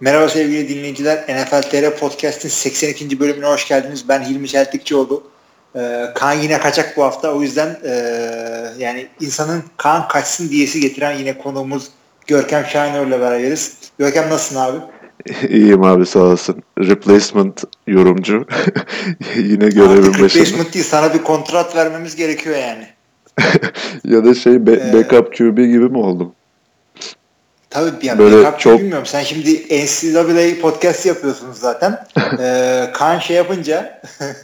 Merhaba sevgili dinleyiciler. NFL TR Podcast'in 82. bölümüne hoş geldiniz. Ben Hilmi Çeltikçioğlu. Ee, Kaan yine kaçak bu hafta. O yüzden e, yani insanın Kaan kaçsın diyesi getiren yine konuğumuz Görkem Şahinör'le beraberiz. Görkem nasılsın abi? İyiyim abi sağ olasın. Replacement yorumcu. yine görevim başında. Replacement değil sana bir kontrat vermemiz gerekiyor yani. ya da şey be- ee, backup QB gibi mi oldum? Tabii yani Böyle backup çok... bilmiyorum. Sen şimdi NCAA podcast yapıyorsunuz zaten. ee, Kaan şey yapınca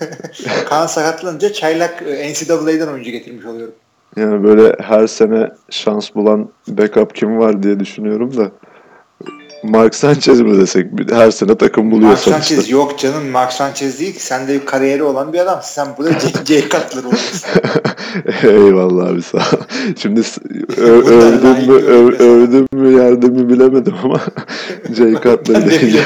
Kaan sakatlanınca çaylak e, NCAA'den oyuncu getirmiş oluyorum. Yani böyle her sene şans bulan backup kim var diye düşünüyorum da. Mark Sanchez mi desek? Her sene takım buluyor Mark sonuçta. Sanchez yok canım. Mark Sanchez değil ki. Sen de bir kariyeri olan bir adam. Sen burada Jay Cutler olursun. Eyvallah abi sağ ol. Şimdi övdüm mü, öv, övdüm mü yerde mi bilemedim ama Jay Cutler değil.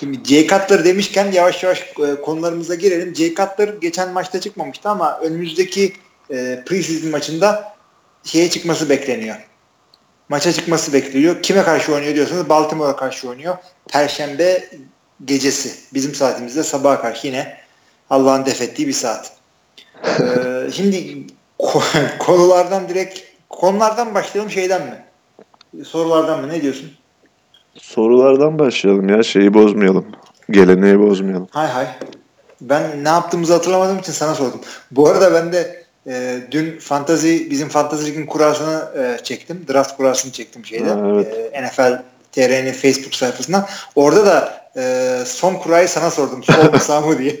Şimdi Jay Cutler demişken yavaş yavaş e, konularımıza girelim. Jay Cutler geçen maçta çıkmamıştı ama önümüzdeki e, preseason maçında şeye çıkması bekleniyor maça çıkması bekleniyor. Kime karşı oynuyor diyorsanız Baltimore'a karşı oynuyor. Perşembe gecesi. Bizim saatimizde sabaha karşı yine Allah'ın defettiği bir saat. Ee, şimdi konulardan direkt konulardan başlayalım şeyden mi? Sorulardan mı? Ne diyorsun? Sorulardan başlayalım ya. Şeyi bozmayalım. Geleneği bozmayalım. Hay hay. Ben ne yaptığımızı hatırlamadığım için sana sordum. Bu arada ben de e, dün fantazi bizim fantazi ligin kurasını e, çektim. Draft kurasını çektim şeyde. Ha, evet. e, NFL TR'nin Facebook sayfasından. Orada da e, son kurayı sana sordum. Sol mu sağ mı diye.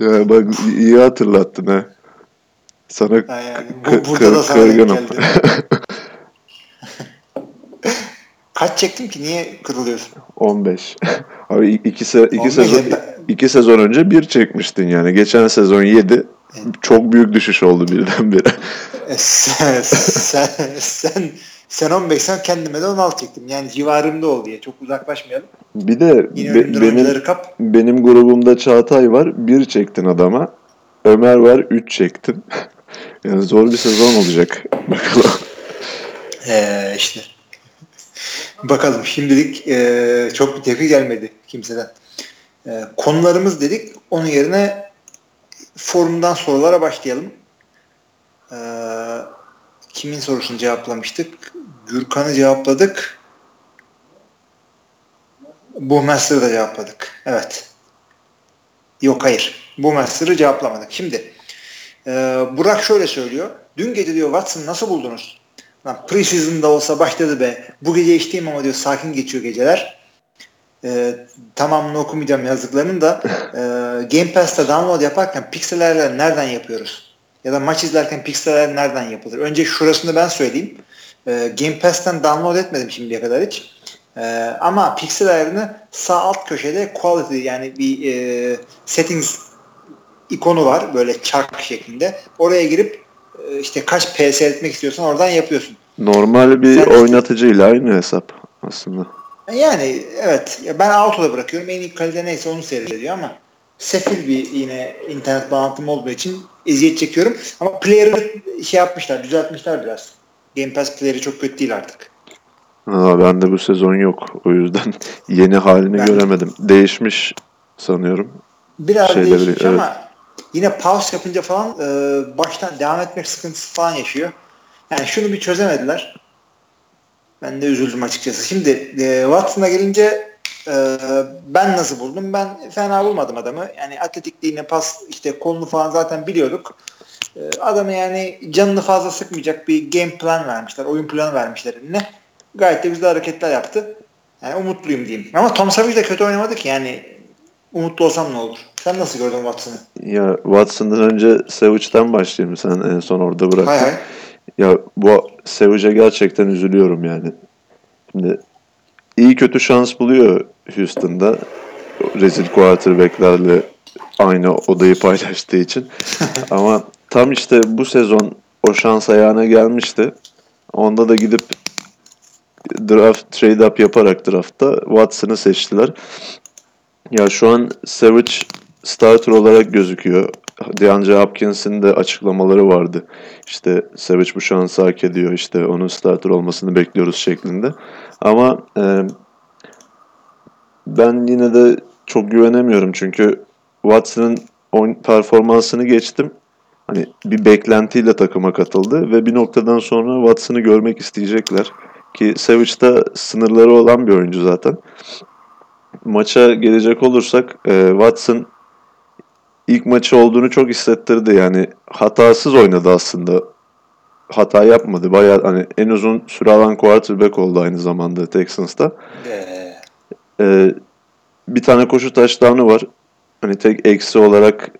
ya bak iyi hatırlattın ha. Sana ha yani. Bu, burada da sana geldi. Kaç çektim ki? Niye kırılıyorsun? 15. Abi iki, se iki sezon iki sezon önce bir çekmiştin yani. Geçen sezon 7. Çok büyük düşüş oldu birdenbire. E, sen, sen, sen, sen 15 sen kendime de 16 çektim. Yani civarımda ol diye. Çok uzaklaşmayalım. Bir de be, benim, kap. benim grubumda Çağatay var. Bir çektin adama. Ömer var. 3 çektin. yani zor bir sezon olacak. Bakalım. Ee, işte. Bakalım. Şimdilik e, çok bir tepki gelmedi kimseden. E, konularımız dedik. Onun yerine forumdan sorulara başlayalım. Ee, kimin sorusunu cevaplamıştık? Gürkan'ı cevapladık. Bu Master'ı da cevapladık. Evet. Yok hayır. Bu Master'ı cevaplamadık. Şimdi e, Burak şöyle söylüyor. Dün gece diyor Watson nasıl buldunuz? Lan preseason'da olsa başladı be. Bu gece içteyim ama diyor sakin geçiyor geceler e, tamamını okumayacağım yazdıklarının da e, Game Pass'ta download yaparken piksellerle nereden yapıyoruz? Ya da maç izlerken pikseller nereden yapılır? Önce şurasını ben söyleyeyim. E, Game Pass'ten download etmedim şimdiye kadar hiç. E, ama piksel ayarını sağ alt köşede quality yani bir e, settings ikonu var böyle çark şeklinde. Oraya girip işte kaç PS etmek istiyorsan oradan yapıyorsun. Normal bir Sen oynatıcıyla aynı hesap aslında. Yani evet. Ben auto'da bırakıyorum. En iyi kalite neyse onu seyrediyor ama sefil bir yine internet bağlantım olduğu için eziyet çekiyorum. Ama player'ı şey yapmışlar, düzeltmişler biraz. Game Pass player'ı çok kötü değil artık. Aa, ben de bu sezon yok. O yüzden yeni halini ben göremedim. De. Değişmiş sanıyorum. Biraz Şeyleri, değişmiş evet. ama yine pause yapınca falan e, baştan devam etmek sıkıntısı falan yaşıyor. Yani şunu bir çözemediler. Ben de üzüldüm açıkçası. Şimdi e, Watson'a gelince e, ben nasıl buldum? Ben fena bulmadım adamı. Yani atletikliğine pas işte kolunu falan zaten biliyorduk. E, adamı yani canını fazla sıkmayacak bir game plan vermişler. Oyun planı vermişler eline. Gayet de güzel hareketler yaptı. Yani umutluyum diyeyim. Ama Tom Savage de kötü oynamadı ki yani umutlu olsam ne olur? Sen nasıl gördün Watson'ı? Ya Watson'dan önce Savage'den başlayayım. Sen en son orada bıraktın. Hay hay. Ya bu Savage'e gerçekten üzülüyorum yani. Şimdi iyi kötü şans buluyor Houston'da. Rezil quarterback'lerle aynı odayı paylaştığı için. Ama tam işte bu sezon o şans ayağına gelmişti. Onda da gidip draft trade up yaparak draftta Watson'ı seçtiler. Ya şu an Savage starter olarak gözüküyor. DeAndre Hopkins'in de açıklamaları vardı. İşte Savage bu şansı hak ediyor. İşte onun starter olmasını bekliyoruz şeklinde. Ama e, ben yine de çok güvenemiyorum. Çünkü Watson'ın performansını geçtim. Hani bir beklentiyle takıma katıldı ve bir noktadan sonra Watson'ı görmek isteyecekler. Ki Savage'da sınırları olan bir oyuncu zaten. Maça gelecek olursak e, Watson ilk maçı olduğunu çok hissettirdi. Yani hatasız oynadı aslında. Hata yapmadı. Bayağı hani en uzun süre alan quarterback oldu aynı zamanda Texans'ta. Ee. Bir tane koşu taştanı var. Hani tek eksi olarak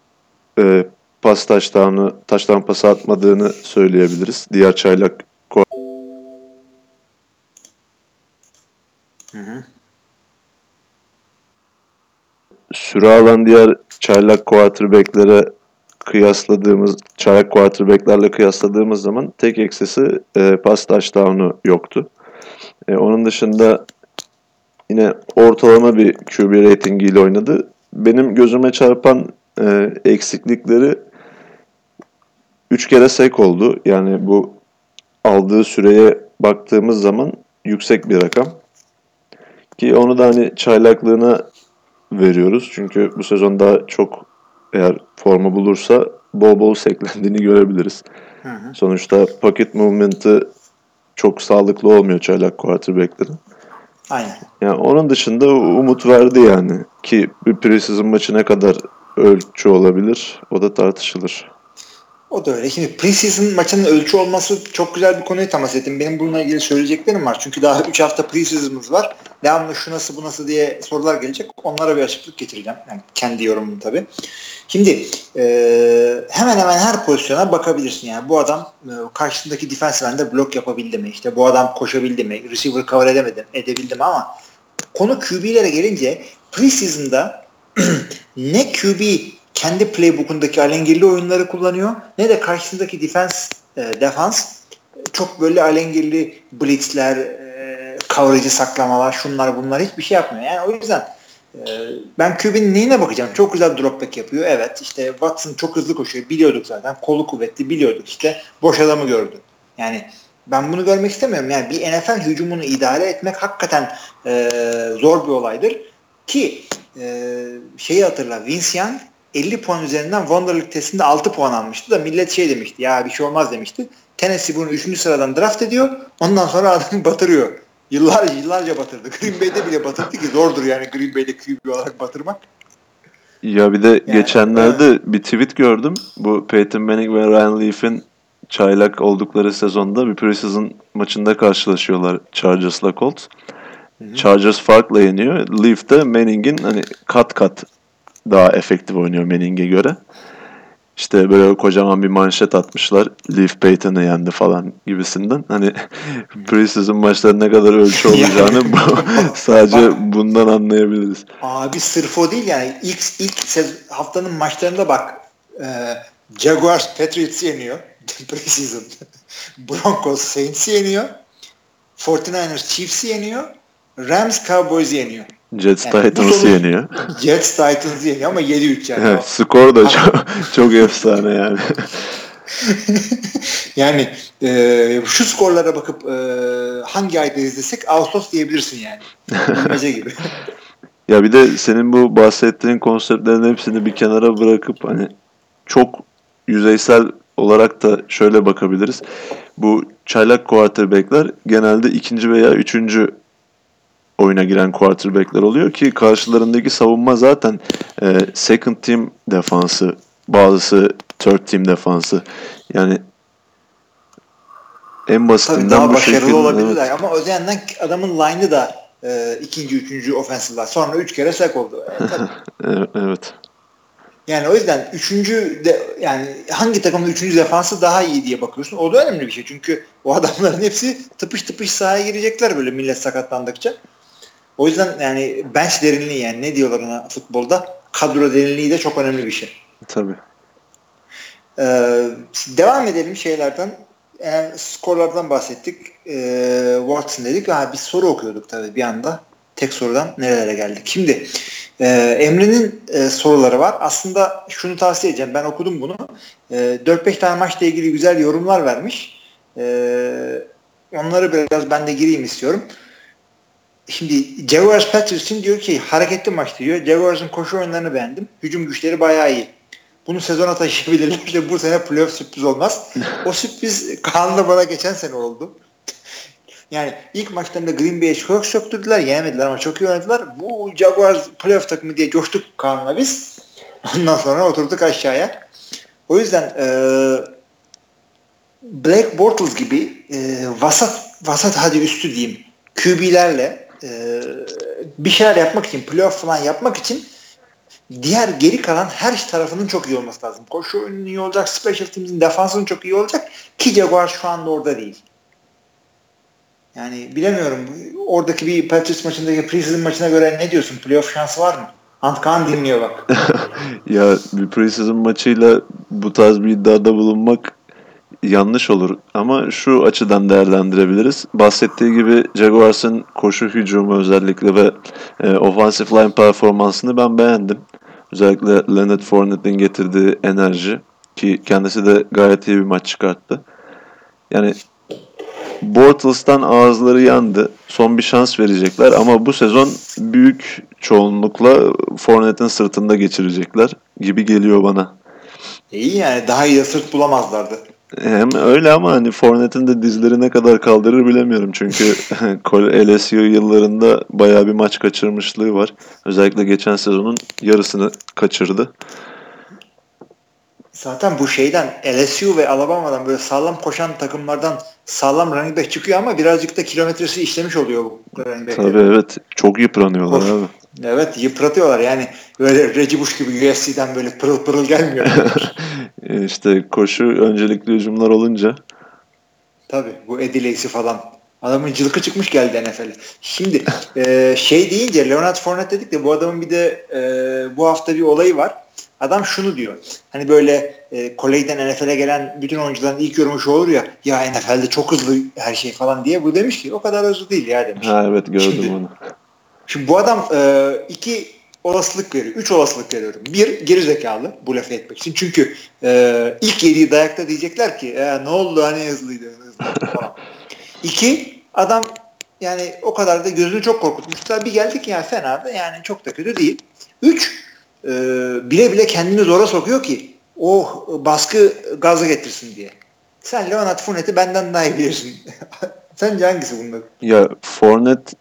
e, pas taştanı, taştan pası atmadığını söyleyebiliriz. Diğer çaylak Hı hı. Süre alan diğer çaylak quarterback'lere kıyasladığımız çaylak quarterback'lerle kıyasladığımız zaman tek eksisi e, pas touchdown'u yoktu. E, onun dışında yine ortalama bir QB ratingiyle oynadı. Benim gözüme çarpan e, eksiklikleri 3 kere sek oldu. Yani bu aldığı süreye baktığımız zaman yüksek bir rakam. Ki onu da hani çaylaklığına veriyoruz. Çünkü bu sezon daha çok eğer forma bulursa bol bol seklendiğini görebiliriz. Hı hı. Sonuçta pocket movement'ı çok sağlıklı olmuyor çaylak quarterback'lerin. Aynen. Yani onun dışında umut verdi yani. Ki bir preseason maçı ne kadar ölçü olabilir o da tartışılır. O da öyle. Şimdi preseason maçının ölçü olması çok güzel bir konuyu temas ettim. Benim bununla ilgili söyleyeceklerim var. Çünkü daha 3 hafta preseason'ımız var. Devamlı şu nasıl bu nasıl diye sorular gelecek. Onlara bir açıklık getireceğim. Yani kendi yorumum tabii. Şimdi e, hemen hemen her pozisyona bakabilirsin. Yani bu adam e, karşısındaki defensive end'e blok yapabildi mi? İşte bu adam koşabildi mi? Receiver cover edemedi, edebildi mi? Ama konu QB'lere gelince preseason'da ne QB kendi playbook'undaki alengirli oyunları kullanıyor ne de karşısındaki defense e, defans çok böyle alengirli blitzler, coverage'ı saklamalar, şunlar bunlar hiçbir şey yapmıyor. Yani o yüzden e, ben QB'nin neyine bakacağım? Çok güzel drop yapıyor. Evet işte Watson çok hızlı koşuyor. Biliyorduk zaten. Kolu kuvvetli biliyorduk işte. Boş adamı gördü. Yani ben bunu görmek istemiyorum. Yani bir NFL hücumunu idare etmek hakikaten e, zor bir olaydır. Ki e, şeyi hatırla Vince Young 50 puan üzerinden Wonderlic testinde 6 puan almıştı da millet şey demişti ya bir şey olmaz demişti. Tennessee bunu 3. sıradan draft ediyor. Ondan sonra adamı batırıyor. Yıllarca yıllarca batırdı. Green Bay'de bile batırdı ki zordur yani Green Bay'de QB olarak batırmak. Ya bir de yani, geçenlerde evet. bir tweet gördüm. Bu Peyton Manning ve Ryan Leaf'in çaylak oldukları sezonda bir preseason maçında karşılaşıyorlar Chargers'la Colts. Hı-hı. Chargers farkla yeniyor. Leaf de Manning'in hani kat kat daha efektif oynuyor Manning'e göre. İşte böyle kocaman bir manşet atmışlar. Leaf Payton'ı yendi falan gibisinden. Hani preseason maçların ne kadar ölçü olacağını bu, sadece bundan anlayabiliriz. Abi sırf o değil yani. ilk ilk haftanın maçlarında bak e, Jaguars Patriots'ı yeniyor. preseason. Broncos Saints'i yeniyor. 49ers Chiefs'i yeniyor. Rams Cowboys'ı yeniyor. Jets yani Titans'ı yeniyor. Jets Titans'ı yeniyor ama 7-3 yani. Evet, skor da çok, çok efsane yani. yani e, şu skorlara bakıp e, hangi ayda izlesek Ağustos diyebilirsin yani. Bilmece gibi. ya bir de senin bu bahsettiğin konseptlerin hepsini bir kenara bırakıp hani çok yüzeysel olarak da şöyle bakabiliriz. Bu çaylak quarterback'ler genelde ikinci veya üçüncü oyuna giren quarterback'ler oluyor ki karşılarındaki savunma zaten e, second team defansı, bazısı third team defansı. Yani en basitinden Tabii daha bu başarılı şekilde, olabilirler evet. ama öte yandan adamın line'ı da e, ikinci, üçüncü offensive Sonra üç kere sack oldu. E, evet. Yani o yüzden üçüncü de yani hangi takımın üçüncü defansı daha iyi diye bakıyorsun. O da önemli bir şey. Çünkü o adamların hepsi tıpış tıpış sahaya girecekler böyle millet sakatlandıkça. O yüzden yani bench derinliği yani ne diyorlar ona futbolda? Kadro derinliği de çok önemli bir şey. Tabii. Ee, devam edelim şeylerden. Yani skorlardan bahsettik. Ee, Watson dedik. Ha, bir soru okuyorduk tabii bir anda. Tek sorudan nerelere geldik. Şimdi Ee, Emre'nin e, soruları var. Aslında şunu tavsiye edeceğim. Ben okudum bunu. E, 4-5 tane maçla ilgili güzel yorumlar vermiş. E, onları biraz ben de gireyim istiyorum. Şimdi Jaguars Patriots'in diyor ki hareketli maç diyor. Jaguars'ın koşu oyunlarını beğendim. Hücum güçleri bayağı iyi. Bunu sezona taşıyabilirler. İşte bu sene playoff sürpriz olmaz. o sürpriz Kaan'la bana geçen sene oldu. Yani ilk maçlarında Green Bay'e çok söktürdüler. Yenemediler ama çok iyi oynadılar. Bu Jaguars playoff takımı diye coştuk Kaan'la biz. Ondan sonra oturduk aşağıya. O yüzden e, Black Bortles gibi e, vasat vasat hadi üstü diyeyim QB'lerle e, bir şeyler yapmak için playoff falan yapmak için diğer geri kalan her tarafının çok iyi olması lazım. Koşu oyunun iyi olacak, special teams'in defansının çok iyi olacak ki Jaguar şu anda orada değil. Yani bilemiyorum. Oradaki bir Patriots maçındaki preseason maçına göre ne diyorsun? Playoff şansı var mı? Antkan dinliyor bak. ya bir preseason maçıyla bu tarz bir iddiada bulunmak yanlış olur. Ama şu açıdan değerlendirebiliriz. Bahsettiği gibi Jaguars'ın koşu hücumu özellikle ve e, offensive line performansını ben beğendim. Özellikle Leonard Fournette'in getirdiği enerji ki kendisi de gayet iyi bir maç çıkarttı. Yani Bortles'tan ağızları yandı. Son bir şans verecekler ama bu sezon büyük çoğunlukla Fournette'in sırtında geçirecekler gibi geliyor bana. İyi yani daha iyi sırt bulamazlardı. Hem öyle ama hani Fournette'in de dizleri ne kadar kaldırır bilemiyorum. Çünkü LSU yıllarında bayağı bir maç kaçırmışlığı var. Özellikle geçen sezonun yarısını kaçırdı. Zaten bu şeyden LSU ve Alabama'dan böyle sağlam koşan takımlardan sağlam running back çıkıyor ama birazcık da kilometresi işlemiş oluyor bu running back. Tabii evet. Çok yıpranıyorlar of. abi. Evet yıpratıyorlar yani böyle Reggie Bush gibi UFC'den böyle pırıl pırıl gelmiyor. İşte koşu öncelikli hücumlar olunca. Tabii bu Lacy falan. Adamın cılkı çıkmış geldi NFL'e. Şimdi e, şey deyince Leonard Fournette dedik de bu adamın bir de e, bu hafta bir olayı var. Adam şunu diyor. Hani böyle e, kolejden NFL'e gelen bütün oyuncuların ilk yorumu şu olur ya ya NFL'de çok hızlı her şey falan diye. Bu demiş ki o kadar hızlı değil ya demiş. Ha evet gördüm şimdi, onu. Şimdi bu adam e, iki olasılık veriyor. Üç olasılık veriyorum. Bir, geri zekalı bu lafı etmek için. Çünkü e, ilk yediği dayakta diyecekler ki e, ne oldu hani hızlıydı, hızlıydı falan. İki, adam yani o kadar da gözünü çok korkutmuşlar. Bir geldik ya fena da yani çok da kötü değil. Üç, e, bile bile kendini zora sokuyor ki o oh, baskı gazı getirsin diye. Sen Leonard Fournette'i benden daha iyi bilirsin. Sence hangisi bunlar? Ya Fournette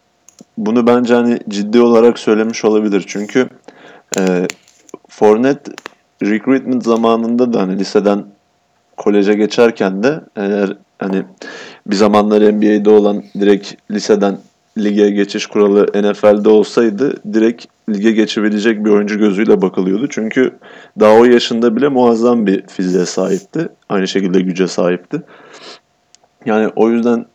bunu bence hani ciddi olarak söylemiş olabilir. Çünkü e, Fournette recruitment zamanında da hani liseden koleje geçerken de eğer hani bir zamanlar NBA'de olan direkt liseden lige geçiş kuralı NFL'de olsaydı direkt lige geçebilecek bir oyuncu gözüyle bakılıyordu. Çünkü daha o yaşında bile muazzam bir fiziğe sahipti. Aynı şekilde güce sahipti. Yani o yüzden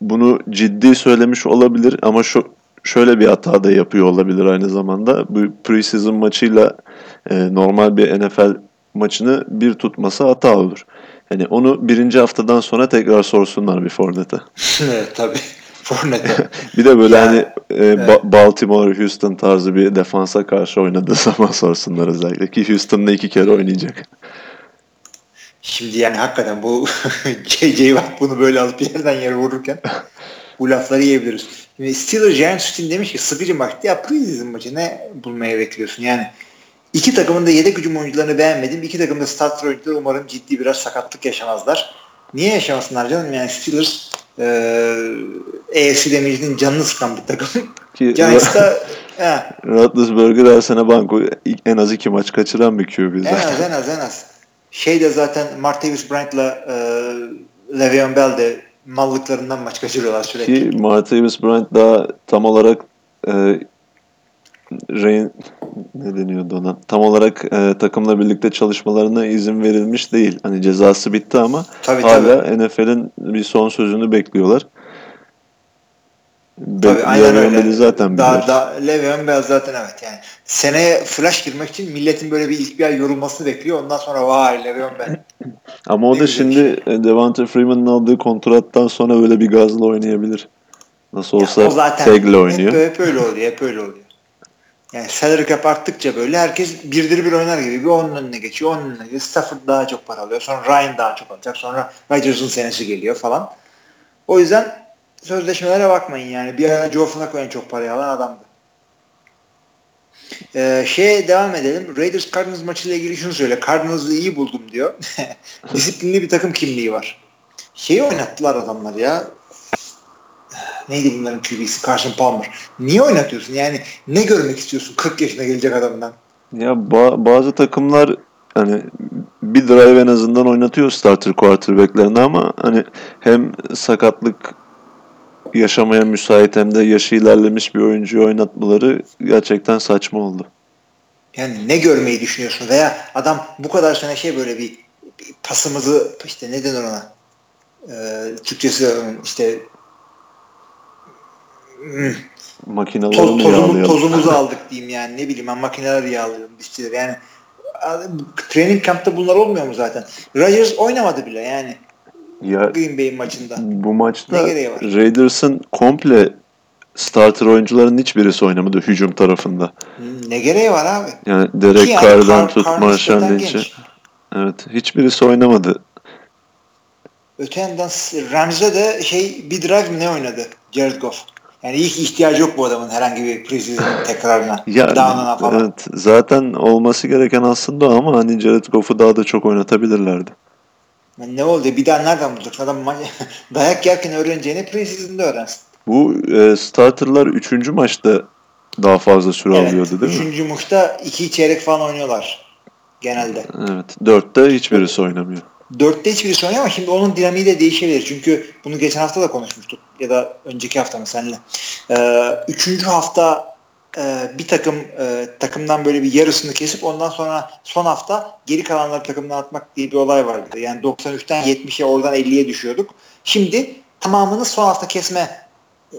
bunu ciddi söylemiş olabilir ama şu şöyle bir hata da yapıyor olabilir aynı zamanda. Bu preseason maçıyla e, normal bir NFL maçını bir tutması hata olur. Yani onu birinci haftadan sonra tekrar sorsunlar bir Fournette'e. evet tabii. Fournette. bir de böyle yani, hani e, evet. Baltimore, Houston tarzı bir defansa karşı oynadığı zaman sorsunlar özellikle. Ki Houston'da iki kere oynayacak. Şimdi yani hakikaten bu J.J. Watt bunu böyle alıp yerden yere vururken bu lafları yiyebiliriz. Şimdi Steelers Giants için demiş ki sıkıcı maçtı. Ya preseason maçı ne bulmaya bekliyorsun? Yani iki takımın da yedek hücum oyuncularını beğenmedim. İki takım da starter oyuncular umarım ciddi biraz sakatlık yaşamazlar. Niye yaşamasınlar canım? Yani Steelers e, AFC demircinin canını sıkan bir takım. Ki Giants'ta Roethlisberger her sene banko en az iki maç kaçıran bir QB zaten. En az en az en az. Şey de zaten Martavis Bryant'la e, Le'Veon Bell de mallıklarından maç kaçırıyorlar sürekli. Ki Martavis Bryant daha tam olarak e, Rain ne deniyordu ona? Tam olarak e, takımla birlikte çalışmalarına izin verilmiş değil. Hani cezası bitti ama tabii, hala tabii. NFL'in bir son sözünü bekliyorlar. Tabii, aynen öyle. zaten daha, daha Le'Veon Bell zaten evet yani. Seneye flash girmek için milletin böyle bir ilk bir ay yorulmasını bekliyor. Ondan sonra vay Le'Veon Bell. Ama o da şimdi şey. Devante Freeman'ın aldığı kontrattan sonra böyle bir gazla oynayabilir. Nasıl olsa ya, o zaten tag'le oynuyor. Hep, hep öyle oluyor. Hep öyle oluyor. Yani salary cap arttıkça böyle herkes birdir bir oynar gibi. Bir onun önüne geçiyor, onun önüne geçiyor. Stafford daha çok para alıyor. Sonra Ryan daha çok alacak. Sonra Rodgers'ın senesi geliyor falan. O yüzden sözleşmelere bakmayın yani. Bir ara Joe Flacco'ya çok parayı alan adamdı. Ee, şeye devam edelim. Raiders Cardinals maçıyla ilgili şunu söyle. Cardinals'ı iyi buldum diyor. Disiplinli bir takım kimliği var. Şeyi oynattılar adamlar ya. Neydi bunların QB'si? Carson Palmer. Niye oynatıyorsun? Yani ne görmek istiyorsun 40 yaşına gelecek adamdan? Ya ba- bazı takımlar hani bir drive en azından oynatıyor starter quarterback'lerini ama hani hem sakatlık yaşamaya müsait hem de yaşı ilerlemiş bir oyuncuyu oynatmaları gerçekten saçma oldu. Yani ne görmeyi düşünüyorsun veya adam bu kadar sene şey böyle bir, bir pasımızı işte ne denir ona ee, Türkçesi işte hmm, makinaları toz, tozumuz, tozumuzu aldık diyeyim yani ne bileyim ben makineler yağlıyorum dişçiler yani training kampta bunlar olmuyor mu zaten? Rodgers oynamadı bile yani. Ya, Green Bay maçında. Bu maçta Raiders'ın komple starter oyuncuların hiçbirisi oynamadı hücum tarafında. Hmm, ne gereği var abi? Yani Derek yani Carr'dan tut Marshall Lynch'e. Evet. Hiçbirisi oynamadı. Öte yandan Rams'e de şey bir drive ne oynadı? Jared Goff. Yani ilk ihtiyacı yok bu adamın herhangi bir preseason tekrarına. ya, falan. Evet, zaten olması gereken aslında ama hani Jared Goff'u daha da çok oynatabilirlerdi. Yani ne oldu? Bir daha nereden bulacak? Adam dayak yerken öğreneceğini preseason'da öğrensin. Bu e, starterlar 3. maçta daha fazla süre evet, alıyordu değil üçüncü mi? 3. maçta 2 çeyrek falan oynuyorlar genelde. Evet. 4'te hiçbirisi oynamıyor. Dörtte hiçbirisi oynuyor ama şimdi onun dinamiği de değişebilir. Çünkü bunu geçen hafta da konuşmuştuk. Ya da önceki hafta mı seninle. Ee, üçüncü hafta e, bir takım e, takımdan böyle bir yarısını kesip ondan sonra son hafta geri kalanları takımdan atmak diye bir olay vardı. Yani 93'ten 70'e oradan 50'ye düşüyorduk. Şimdi tamamını son hafta kesme e,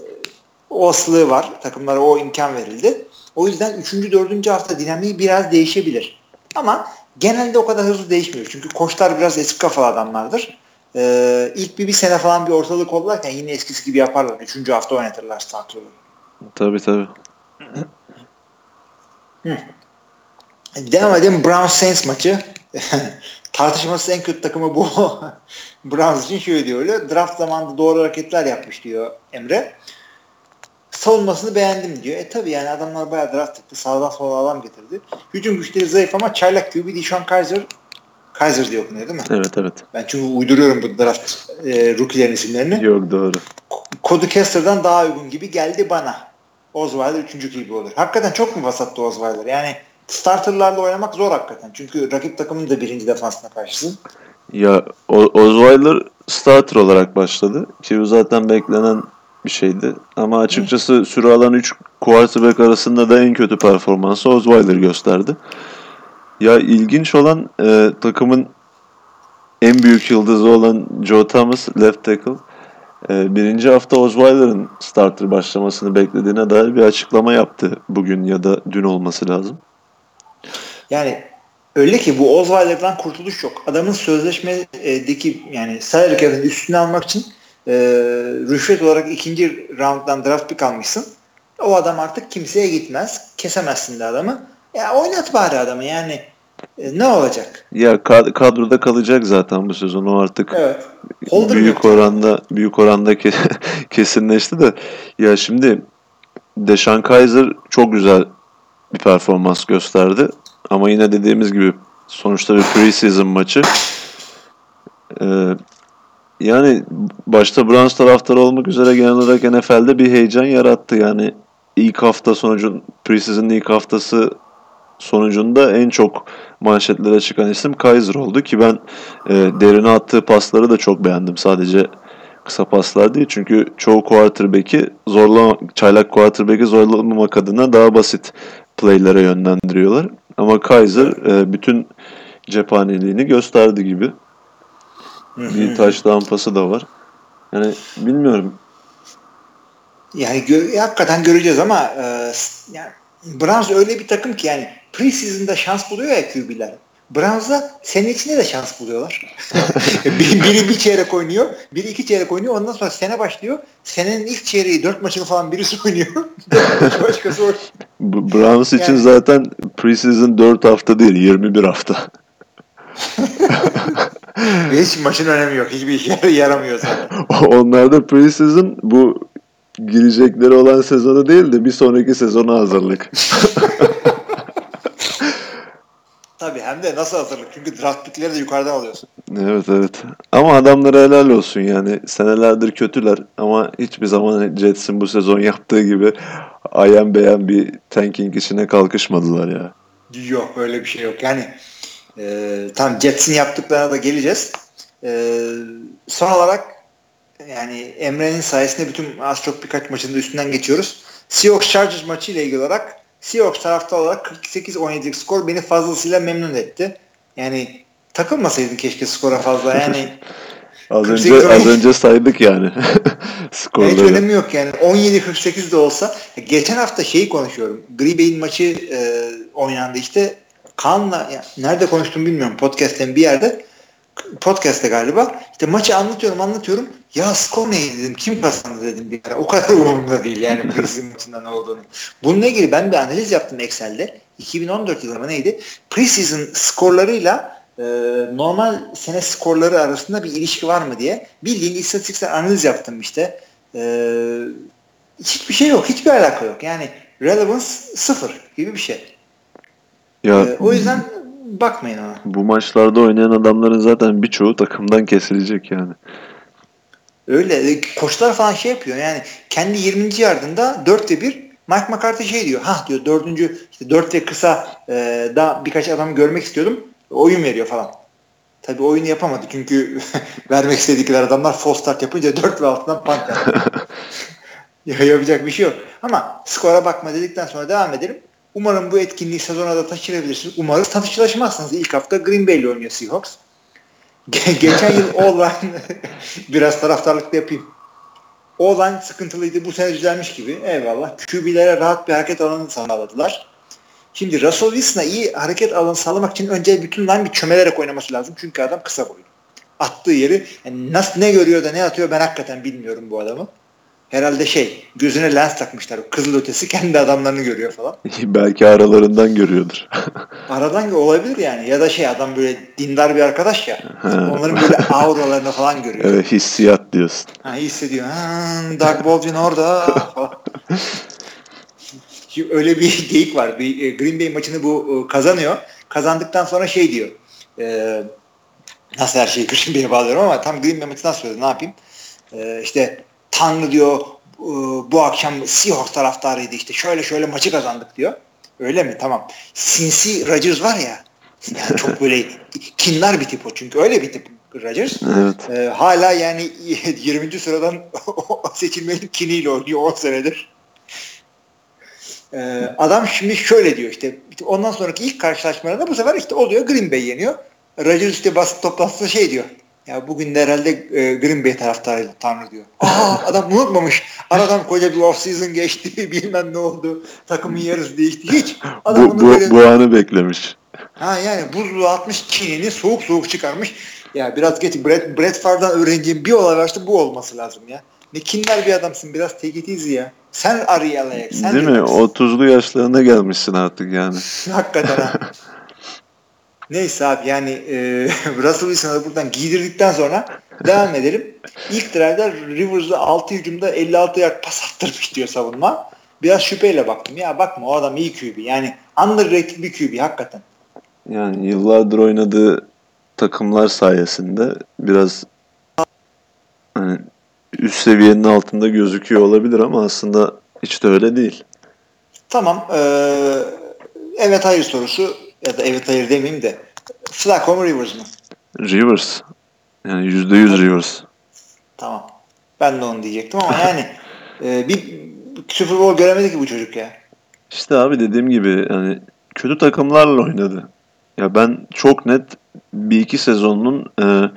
olasılığı var. Takımlara o imkan verildi. O yüzden 3. 4. hafta dinamiği biraz değişebilir. Ama genelde o kadar hızlı değişmiyor. Çünkü koçlar biraz eski kafalı adamlardır. Ee, ilk bir, bir sene falan bir ortalık olurken yine eskisi gibi yaparlar. Üçüncü hafta oynatırlar starterları. Tabii tabii. Devam edelim. Browns Saints maçı. Tartışması en kötü takımı bu. Browns için şöyle diyor öyle. Draft zamanında doğru hareketler yapmış diyor Emre savunmasını beğendim diyor. E tabi yani adamlar bayağı draft etti. Sağdan sola adam getirdi. Hücum güçleri zayıf ama çaylak QB Dishon Kaiser Kaiser diye okunuyor değil mi? Evet evet. Ben çünkü uyduruyorum bu draft e, rookie'lerin isimlerini. Yok doğru. Cody Kessler'dan daha uygun gibi geldi bana. Osweiler üçüncü gibi olur. Hakikaten çok mu vasattı Osweiler? Yani starterlarla oynamak zor hakikaten. Çünkü rakip takımın da birinci defansına karşısın. Ya Osweiler starter olarak başladı. Ki bu zaten beklenen bir şeydi. Ama açıkçası Hı. süre alan 3 quarterback arasında da en kötü performansı Osweiler gösterdi. Ya ilginç olan e, takımın en büyük yıldızı olan Joe Thomas left tackle birinci hafta Osweiler'ın starter başlamasını beklediğine dair bir açıklama yaptı bugün ya da dün olması lazım. Yani öyle ki bu Osweiler'dan kurtuluş yok. Adamın sözleşmedeki yani salary cap'in üstüne almak için e, rüşvet olarak ikinci rounddan draft pick almışsın. O adam artık kimseye gitmez. Kesemezsin de adamı. Ya oynat bari adamı yani. E, ne olacak? Ya kadroda kalacak zaten bu sezon o artık evet. büyük oranda büyük oranda kesinleşti de ya şimdi Deşan Kaiser çok güzel bir performans gösterdi ama yine dediğimiz gibi sonuçta bir preseason maçı ee, yani başta Browns taraftarı olmak üzere genel olarak NFL'de bir heyecan yarattı. Yani ilk hafta sonucun preseason'ın ilk haftası sonucunda en çok manşetlere çıkan isim Kaiser oldu ki ben e, derine attığı pasları da çok beğendim. Sadece kısa paslar değil. Çünkü çoğu quarterback'i zorlama, çaylak quarterback'i zorlamamak adına daha basit play'lere yönlendiriyorlar. Ama Kaiser e, bütün cephaneliğini gösterdi gibi bir taş lampası da var. Yani bilmiyorum. Yani gö- hakikaten göreceğiz ama e, yani Browns öyle bir takım ki yani preseason'da şans buluyor ya QB'ler. Browns'da senin içinde de şans buluyorlar. biri, bir çeyrek oynuyor, biri iki çeyrek oynuyor. Ondan sonra sene başlıyor. Senenin ilk çeyreği dört maçını falan birisi oynuyor. başkası oynuyor. Browns için yani, zaten preseason 4 hafta değil 21 hafta. Hiç maçın önemi yok. Hiçbir işe yaramıyor zaten. Onlarda preseason bu girecekleri olan sezonu değil de bir sonraki sezona hazırlık. Tabii hem de nasıl hazırlık? Çünkü draft pickleri de yukarıdan alıyorsun. Evet evet. Ama adamlara helal olsun yani. Senelerdir kötüler ama hiçbir zaman Jets'in bu sezon yaptığı gibi ayan beyan bir tanking işine kalkışmadılar ya. Yok öyle bir şey yok. Yani e, tam Jets'in yaptıklarına da geleceğiz. E, son olarak yani Emre'nin sayesinde bütün az çok birkaç maçında üstünden geçiyoruz. Seahawks Chargers maçı ile ilgili olarak Seahawks tarafta olarak 48-17'lik skor beni fazlasıyla memnun etti. Yani takılmasaydın keşke skora fazla. Yani az önce az önce saydık yani skorları. Hiç önemi yok yani. 17-48 de olsa geçen hafta şeyi konuşuyorum. Green Bay'in maçı e, oynandı işte. Kaan'la yani nerede konuştum bilmiyorum podcast'ten bir yerde podcast'te galiba. İşte maçı anlatıyorum anlatıyorum. Ya skor neydi dedim. Kim kazandı dedim bir ara. O kadar umurumda değil yani preseason maçında ne olduğunu. Bununla ilgili ben bir analiz yaptım Excel'de. 2014 yılı neydi? Preseason skorlarıyla e, normal sene skorları arasında bir ilişki var mı diye. Bildiğin istatistiksel analiz yaptım işte. E, hiçbir şey yok. Hiçbir alaka yok. Yani relevance sıfır gibi bir şey. Ya, e, o yüzden bakmayın ona. Bu maçlarda oynayan adamların zaten birçoğu takımdan kesilecek yani. Öyle. E, koçlar falan şey yapıyor yani kendi 20. yardında 4 ve 1 Mike McCarthy şey diyor. Ha diyor dördüncü işte 4 ve kısa e, daha birkaç adam görmek istiyordum. Oyun veriyor falan. Tabii oyunu yapamadı çünkü vermek istedikleri adamlar false start yapınca 4 ve altından punt ya, yapacak bir şey yok. Ama skora bakma dedikten sonra devam edelim. Umarım bu etkinliği sezona da taşıyabilirsiniz. Umarım tanışılaşmazsınız. İlk hafta Green Bay ile oynuyor Seahawks. Geçen yıl O-line biraz taraftarlık da yapayım. O-line sıkıntılıydı. Bu sene düzelmiş gibi. Eyvallah. QB'lere rahat bir hareket alanı sağladılar. Şimdi Russell Wilson'a iyi hareket alanı sağlamak için önce bütün line bir çömelerek oynaması lazım. Çünkü adam kısa boylu. Attığı yeri yani nasıl ne görüyor da ne atıyor ben hakikaten bilmiyorum bu adamı herhalde şey gözüne lens takmışlar. Kızıl ötesi kendi adamlarını görüyor falan. Belki aralarından görüyordur. Aradan olabilir yani. Ya da şey adam böyle dindar bir arkadaş ya. onların böyle auralarını falan görüyor. Evet hissiyat diyorsun. Ha, hissediyor. Ha, Doug Baldwin orada falan. öyle bir geyik var. Bir e, Green Bay maçını bu e, kazanıyor. Kazandıktan sonra şey diyor. E, nasıl her şeyi Green Bay'e bağlıyorum ama tam Green Bay maçından söyledi. Ne yapayım? E, işte Tanrı diyor bu akşam Seahawks taraftarıydı işte şöyle şöyle maçı kazandık diyor. Öyle mi? Tamam. Sinsi Rodgers var ya yani çok böyle kinler bir tip o çünkü öyle bir tip Rodgers. Evet. Ee, hala yani 20. sıradan seçilmenin kiniyle oynuyor 10 senedir. Ee, adam şimdi şöyle diyor işte ondan sonraki ilk karşılaşmalarında bu sefer işte oluyor Green Bay yeniyor. Rodgers işte basın toplantısında şey diyor. Ya bugün de herhalde e, Green Bay taraftarıydı Tanrı diyor. Aa adam unutmamış. Aradan koca bir off season geçti. Bilmem ne oldu. Takımın yarısı değişti. Hiç. Adam bu, bu, böyle... bu anı beklemiş. Ha yani buzluğa atmış kinini soğuk soğuk çıkarmış. Ya biraz geç Brett, Brett Favre'dan öğreneceğim bir olay varsa bu olması lazım ya. Ne kinler bir adamsın biraz take it easy ya. Sen arayalayak. Sen Değil mi? 30'lu yaşlarına gelmişsin artık yani. Hakikaten ha. Neyse abi yani e, Russell Wilson'ı buradan giydirdikten sonra devam edelim. İlk drive'da Rivers'da 6 hücumda 56 yard pas attırmış diyor savunma. Biraz şüpheyle baktım. Ya bakma o adam iyi QB. Yani underrated bir QB hakikaten. Yani yıllardır oynadığı takımlar sayesinde biraz hani üst seviyenin altında gözüküyor olabilir ama aslında hiç de öyle değil. Tamam. Ee, evet hayır sorusu ya da evet hayır demeyeyim de Flacco mu Rivers mı? Rivers. Yani yüzde yüz Rivers. Tamam. Ben de onu diyecektim ama yani e, bir Super Bowl göremedi ki bu çocuk ya. İşte abi dediğim gibi yani kötü takımlarla oynadı. Ya ben çok net bir iki sezonun e,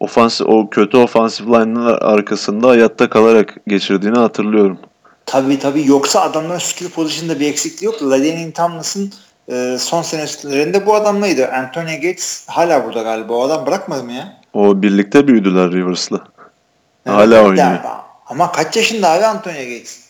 ofansif o kötü ofansif line'ın arkasında hayatta kalarak geçirdiğini hatırlıyorum. Tabii tabii yoksa adamların skill pozisyonda bir eksikliği yok. Ladenin Tomlinson e, son senelerinde bu adam neydi? Anthony Gates hala burada galiba. O adam bırakmadı mı ya? O birlikte büyüdüler Rivers'la. Evet, hala oynuyor. Yani, ama kaç yaşında abi Anthony Gates?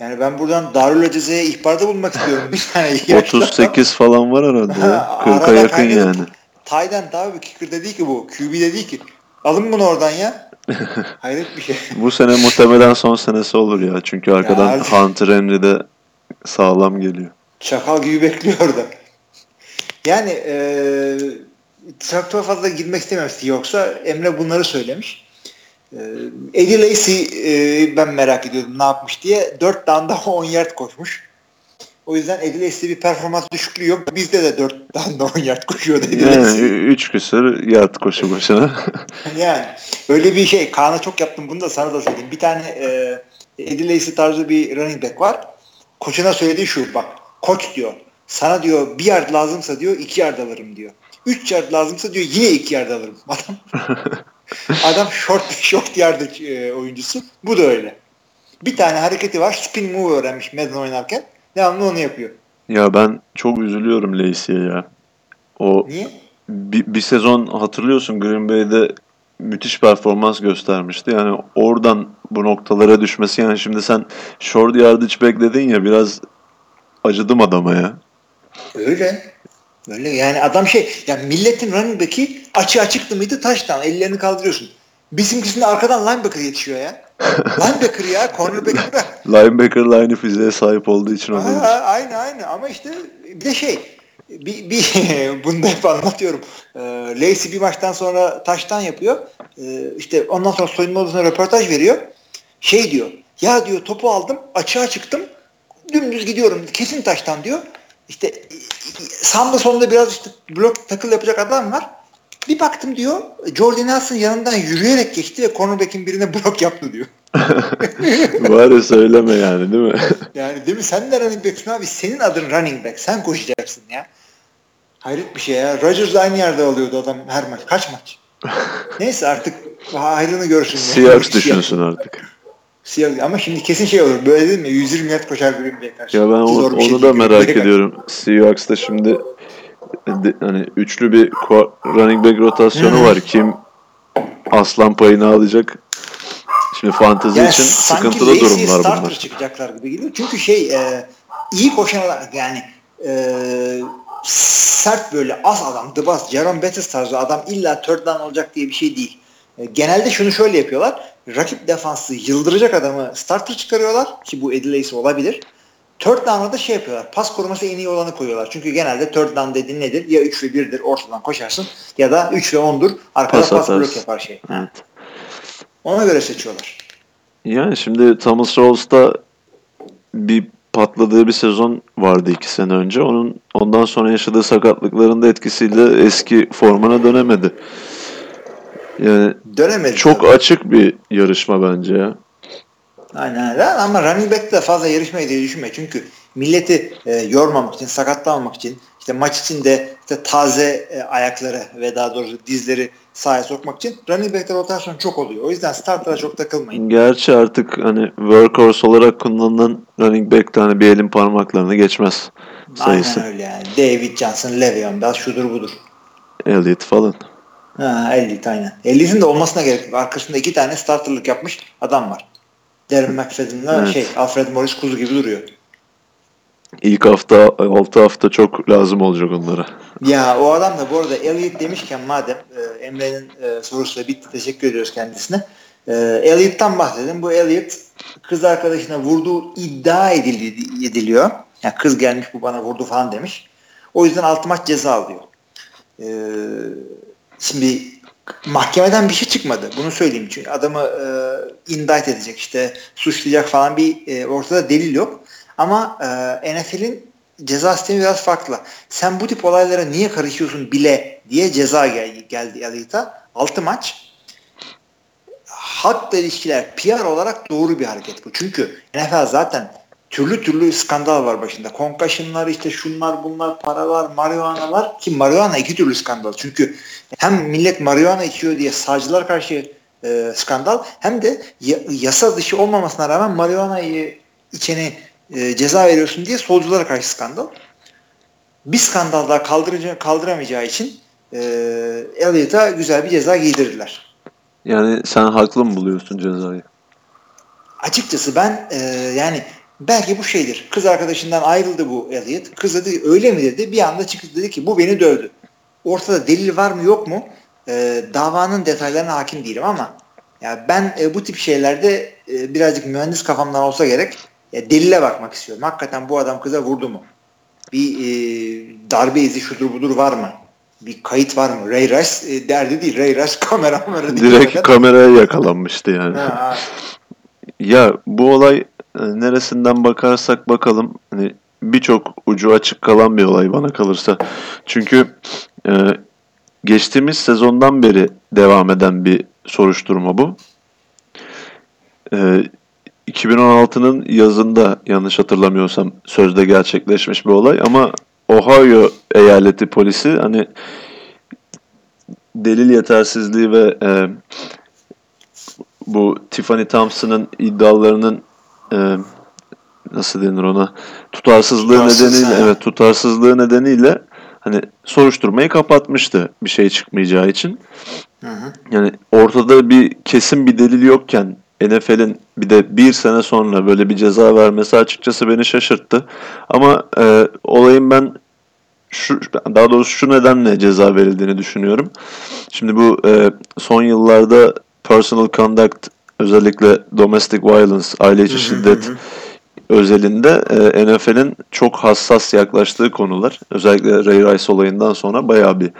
Yani ben buradan Darül Aceze'ye ihbarda bulmak istiyorum. Bir tane 38 falan var herhalde ya. 40'a yakın yani. Tayden abi kicker de değil ki bu. QB de değil ki. Alın bunu oradan ya. Hayret bir şey. bu sene muhtemelen son senesi olur ya. Çünkü arkadan ya Hunter Henry de sağlam geliyor. Çakal gibi bekliyor orada. Yani e, traktöre fazla girmek istememişti yoksa Emre bunları söylemiş. E, Eddie Lacy e, ben merak ediyordum ne yapmış diye. 4 down'da 10 yard koşmuş. O yüzden Eddie Lacy'de bir performans düşüklüğü yok. Bizde de 4 down'da 10 yard koşuyordu Eddie yani, Lacy. 3 küsur yard koşu başına. yani öyle bir şey. Kaan'a çok yaptım bunu da sana da söyleyeyim. Bir tane e, Eddie Lacy tarzı bir running back var. Koçuna söylediği şu bak koç diyor sana diyor bir yard lazımsa diyor iki yard alırım diyor. Üç yard lazımsa diyor yine iki yard alırım. Adam adam short short yard e, oyuncusu. Bu da öyle. Bir tane hareketi var. Spin move öğrenmiş Madden oynarken. Devamlı onu yapıyor. Ya ben çok üzülüyorum Lacey'e ya. O Niye? Bir, bir sezon hatırlıyorsun Green Bay'de müthiş performans göstermişti. Yani oradan bu noktalara düşmesi yani şimdi sen short yardage bekledin ya biraz acıdım adama ya. Öyle. Öyle yani adam şey yani milletin running back'i açığa çıktı mıydı taştan ellerini kaldırıyorsun. Bizimkisinde arkadan linebacker yetişiyor ya. linebacker ya cornerback bırak. linebacker line fiziğe sahip olduğu için olabilir. Aynı aynı ama işte bir de şey bir, bir bunu da hep anlatıyorum. E, Lacey bir maçtan sonra taştan yapıyor. E, işte ondan sonra soyunma odasına röportaj veriyor. Şey diyor. Ya diyor topu aldım açığa çıktım dümdüz gidiyorum. Kesin taştan diyor. İşte sağımda sonunda biraz işte blok takıl yapacak adam var. Bir baktım diyor Jordan Nelson yanından yürüyerek geçti ve cornerback'in birine blok yaptı diyor. Bari söyleme yani değil mi? yani değil mi? Sen de running back'sin abi. Senin adın running back. Sen koşacaksın ya. Hayret bir şey ya. Rodgers aynı yerde alıyordu adam her maç. Kaç maç? Neyse artık hayrını görsün. Seahawks düşünsün artık. Siyah ama şimdi kesin şey olur. Böyle değil mi? 120 net koşar Green Bay'e karşı. Ya ben o, onu şey da merak ediyorum. Seahawks'ta şimdi hani üçlü bir running back rotasyonu var. Kim aslan payını alacak? Şimdi fantezi yani için sıkıntılı durumlar bunlar. Sanki çıkacaklar gibi geliyor. Çünkü şey e, iyi koşan yani e, sert böyle az adam, dıbas, Jerome Bettis tarzı adam illa third down olacak diye bir şey değil. E, genelde şunu şöyle yapıyorlar. Rakip defansı yıldıracak adamı starter çıkarıyorlar ki bu Eddie Lacy olabilir. Third down'a da şey yapıyorlar. Pas koruması en iyi olanı koyuyorlar. Çünkü genelde third down dediğin nedir? Ya 3 ve 1'dir ortadan koşarsın ya da 3 ve 10'dur. Arkada pas, pas blok yapar şey. Evet. Ona göre seçiyorlar. Yani şimdi Thomas Rawles'da bir patladığı bir sezon vardı iki sene önce. Onun ondan sonra yaşadığı sakatlıkların da etkisiyle eski formuna dönemedi. Yani Dönemedi çok tabii. açık bir yarışma bence ya. Aynen öyle ama running back de fazla yarışmayı diye düşünme. Çünkü milleti e, yormamak için, sakatlamamak için işte maç içinde işte taze e, ayakları ve daha doğrusu dizleri sahaya sokmak için running back'te rotasyon çok oluyor. O yüzden startlara çok takılmayın. Gerçi artık hani workhorse olarak kullanılan running back hani bir elin parmaklarını geçmez sayısı. Aynen öyle yani. David Johnson, Le'Veon Bell şudur budur. Elliot falan. Ha, 50 aynen. 50'sin de olmasına gerek yok. Arkasında iki tane starterlık yapmış adam var. Darren McFadden'la evet. şey Alfred Morris kuzu gibi duruyor. İlk hafta 6 hafta çok lazım olacak onlara. Ya o adam da bu arada Elliot demişken madem e, Emre'nin e, sorusu da bitti. Teşekkür ediyoruz kendisine. E, Elliot'tan bahsedelim. Bu Elliot kız arkadaşına vurduğu iddia edildi, ediliyor. Yani kız gelmiş bu bana vurdu falan demiş. O yüzden 6 maç ceza alıyor. E, Şimdi mahkemeden bir şey çıkmadı. Bunu söyleyeyim. Çünkü adamı e, indict edecek işte suçlayacak falan bir e, ortada delil yok. Ama e, NFL'in ceza sistemi biraz farklı. Sen bu tip olaylara niye karışıyorsun bile diye ceza gel geldi Elite'a. 6 maç. Halkla ilişkiler PR olarak doğru bir hareket bu. Çünkü NFL zaten türlü türlü skandal var başında. Concussion'lar işte şunlar bunlar paralar marihuanalar ki marihuana iki türlü skandal. Çünkü hem millet marihuana içiyor diye savcılar karşı e, skandal hem de ya, yasa dışı olmamasına rağmen marihuanayı içeni e, ceza veriyorsun diye solculara karşı skandal. bir skandal daha kaldıramayacağı için e, Elliott'a güzel bir ceza giydirdiler. Yani sen haklı mı buluyorsun cezayı? Açıkçası ben e, yani belki bu şeydir. Kız arkadaşından ayrıldı bu Elliot. Kız dedi öyle mi dedi. Bir anda çıktı dedi ki bu beni dövdü. Ortada delil var mı yok mu? E, davanın detaylarına hakim değilim ama ya ben e, bu tip şeylerde e, birazcık mühendis kafamdan olsa gerek ya delile bakmak istiyorum. Hakikaten bu adam kıza vurdu mu? Bir e, darbe izi şudur budur var mı? Bir kayıt var mı? Ray Rice e, derdi değil. Ray Rice kamera Direkt kameraya yakalanmıştı yani. Ha, ya bu olay e, neresinden bakarsak bakalım hani birçok ucu açık kalan bir olay bana kalırsa. Çünkü e, geçtiğimiz sezondan beri devam eden bir soruşturma bu. E, 2016'nın yazında yanlış hatırlamıyorsam sözde gerçekleşmiş bir olay ama Ohio eyaleti polisi hani delil yetersizliği ve e, bu Tiffany Thompson'ın iddialarının e, nasıl denir ona tutarsızlığı Tutarsız nedeniyle ha. evet tutarsızlığı nedeniyle hani soruşturmayı kapatmıştı bir şey çıkmayacağı için. Hı hı. Yani ortada bir kesin bir delil yokken NFL'in bir de bir sene sonra böyle bir ceza vermesi açıkçası beni şaşırttı. Ama e, olayın ben şu daha doğrusu şu nedenle ceza verildiğini düşünüyorum. Şimdi bu e, son yıllarda personal conduct özellikle domestic violence, aile içi şiddet özelinde e, NFL'in çok hassas yaklaştığı konular. Özellikle Ray Rice olayından sonra bayağı bir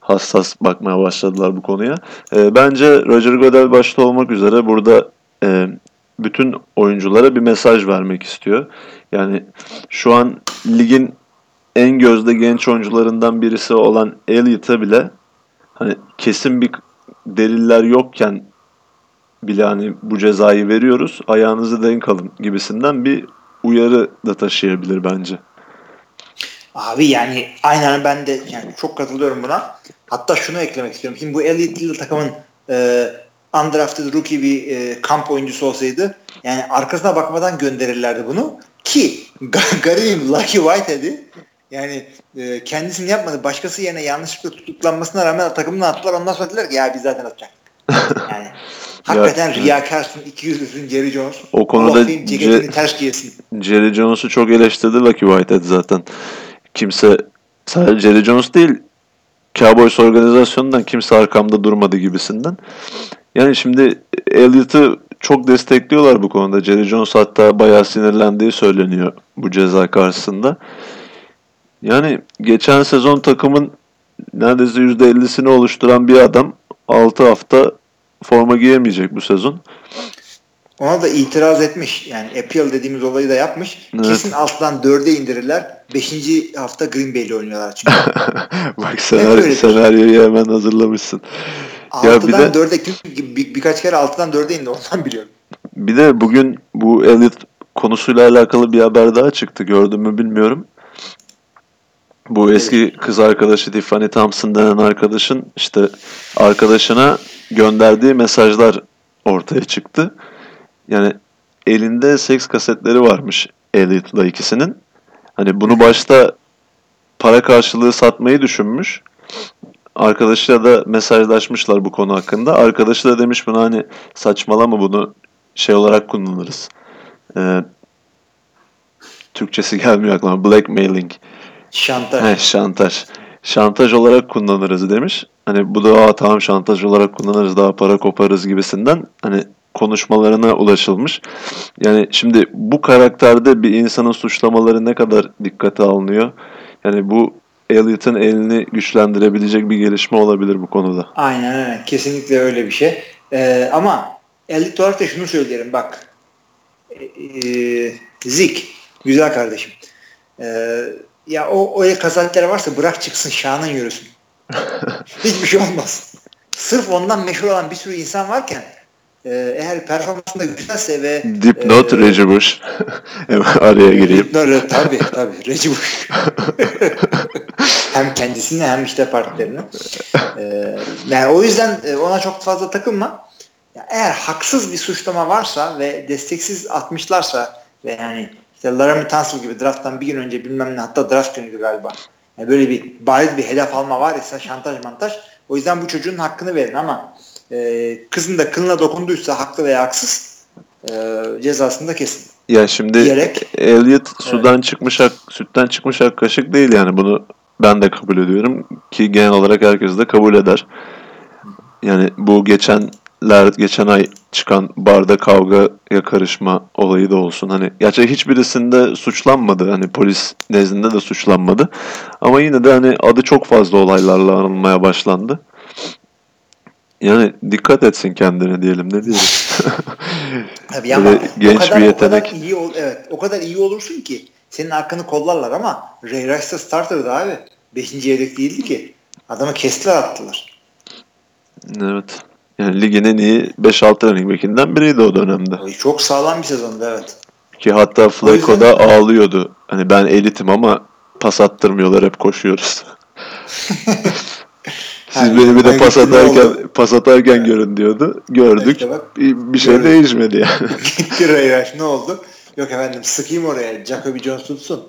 hassas bakmaya başladılar bu konuya. E, bence Roger Goodell başta olmak üzere burada e, bütün oyunculara bir mesaj vermek istiyor. Yani şu an ligin en gözde genç oyuncularından birisi olan Elliott'a bile hani kesin bir deliller yokken bile hani bu cezayı veriyoruz ayağınızı denk alın gibisinden bir uyarı da taşıyabilir bence. Abi yani aynen ben de yani çok katılıyorum buna. Hatta şunu eklemek istiyorum. Şimdi bu Elliot takımın e, undrafted rookie bir e, kamp oyuncusu olsaydı yani arkasına bakmadan gönderirlerdi bunu. Ki garibim Lucky Whitehead'i yani e, kendisini yapmadı. Başkası yerine yanlışlıkla tutuklanmasına rağmen takımını attılar. Ondan sonra dediler ki ya biz zaten atacaktık. Yani hakikaten ya, riyakarsın, iki yüzlüsün Jerry Jones. O konuda ceketini ters giyesin. Jerry Jones'u çok eleştirdi Lucky Whitehead zaten. Kimse sadece Jerry Jones değil Cowboys organizasyonundan kimse arkamda durmadı gibisinden. Yani şimdi Elliott'ı çok destekliyorlar bu konuda. Jerry Jones hatta bayağı sinirlendiği söyleniyor bu ceza karşısında. Yani geçen sezon takımın neredeyse %50'sini oluşturan bir adam 6 hafta forma giyemeyecek bu sezon. Ona da itiraz etmiş. Yani appeal dediğimiz olayı da yapmış. Evet. Kesin alttan dörde indirirler. Beşinci hafta Green Bay ile oynuyorlar çünkü. Bak senaryo, senaryoyu hemen hazırlamışsın. Altıdan ya bir dörde bir, birkaç kere altıdan dörde indi ondan biliyorum. Bir de bugün bu Elliot konusuyla alakalı bir haber daha çıktı. Gördün mü bilmiyorum. Bu eski kız arkadaşı Tiffany Thompson denen arkadaşın işte arkadaşına gönderdiği mesajlar ortaya çıktı. Yani elinde seks kasetleri varmış Elliot'la ikisinin. Hani bunu başta para karşılığı satmayı düşünmüş. Arkadaşıyla da mesajlaşmışlar bu konu hakkında. Arkadaşı da demiş buna hani saçmalama bunu şey olarak kullanırız. Ee, Türkçesi gelmiyor aklıma. Blackmailing. Şantaj. He, şantaj. Şantaj olarak kullanırız demiş. Hani bu da Aa, tamam şantaj olarak kullanırız daha para koparız gibisinden hani konuşmalarına ulaşılmış. Yani şimdi bu karakterde bir insanın suçlamaları ne kadar dikkate alınıyor? Yani bu Elliot'ın elini güçlendirebilecek bir gelişme olabilir bu konuda. Aynen öyle. Kesinlikle öyle bir şey. Ee, ama Elliot olarak da şunu söyleyelim bak. Ee, Zik güzel kardeşim. Ee, ya o, o el varsa bırak çıksın şanın yürüsün. Hiçbir şey olmaz. Sırf ondan meşhur olan bir sürü insan varken e, eğer performansında güzelse ve Dipnot e, Reggie Bush araya gireyim. Dipnot tabii tabii Reggie Bush. hem kendisini hem işte partilerini. Ee, yani o yüzden e, ona çok fazla takılma. Eğer haksız bir suçlama varsa ve desteksiz atmışlarsa ve yani işte Laramie Tunsil gibi drafttan bir gün önce bilmem ne hatta draft günüydü galiba. Yani böyle bir bariz bir hedef alma var ise şantaj mantaj. O yüzden bu çocuğun hakkını verin ama e, kızın da kılına dokunduysa haklı veya haksız e, cezasını da kesin. Ya şimdi Diyerek, Elliot sudan evet. çıkmış ak, sütten çıkmış ak kaşık değil yani bunu ben de kabul ediyorum ki genel olarak herkes de kabul eder. Yani bu geçenler geçen ay çıkan barda kavgaya karışma olayı da olsun. Hani gerçi hiçbirisinde suçlanmadı. Hani polis nezdinde de suçlanmadı. Ama yine de hani adı çok fazla olaylarla anılmaya başlandı. Yani dikkat etsin kendine diyelim ne diyelim. Tabii ama genç kadar, bir yetenek. O kadar iyi ol, evet, o kadar iyi olursun ki senin hakkını kollarlar ama Ray Rice da starter'dı abi. Beşinci yedek değildi ki. Adamı kestiler attılar. Evet. Yani ligin en iyi 5-6 running back'inden biriydi o dönemde. Çok sağlam bir sezondu evet. Ki hatta Flacco da ağlıyordu. Hani ben elitim ama pas attırmıyorlar hep koşuyoruz. Siz yani, beni bir de pas atarken, pas atarken görün diyordu. Gördük. İşte bak, bir, bir şey gördüm. değişmedi yani. Gitti Ray ne oldu? Yok efendim sıkayım oraya. Jacoby Jones tutsun.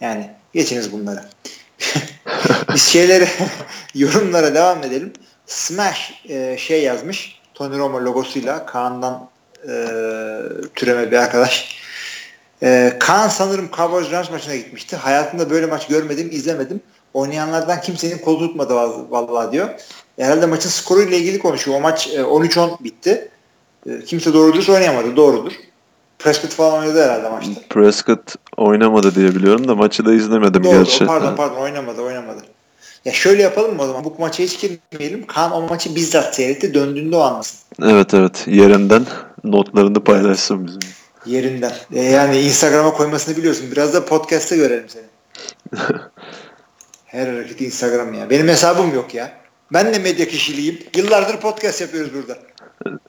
Yani geçiniz bunları. Biz şeyleri yorumlara devam edelim. Smash e, şey yazmış. Tony Romo logosuyla Kaan'dan e, türeme bir arkadaş. E, Kaan sanırım Cowboys Rams maçına gitmişti. Hayatımda böyle maç görmedim, izlemedim. Oynayanlardan kimsenin kolu tutmadı vallahi diyor. Herhalde maçın skoruyla ilgili konuşuyor. O maç e, 13-10 bitti. E, kimse doğru dürüst oynayamadı. Doğrudur. Prescott falan oynadı herhalde maçta. Prescott oynamadı diye biliyorum da maçı da izlemedim Doğru, gerçi. Pardon pardon oynamadı oynamadı. Ya şöyle yapalım mı o zaman? Bu maça hiç girmeyelim. Kaan o maçı bizzat seyretti. Döndüğünde o anlasın. Evet evet. Yerinden notlarını paylaşsın bizim. Yerinden. E yani Instagram'a koymasını biliyorsun. Biraz da podcast'te görelim seni. Her hareketi Instagram ya. Benim hesabım yok ya. Ben de medya kişiliğim. Yıllardır podcast yapıyoruz burada.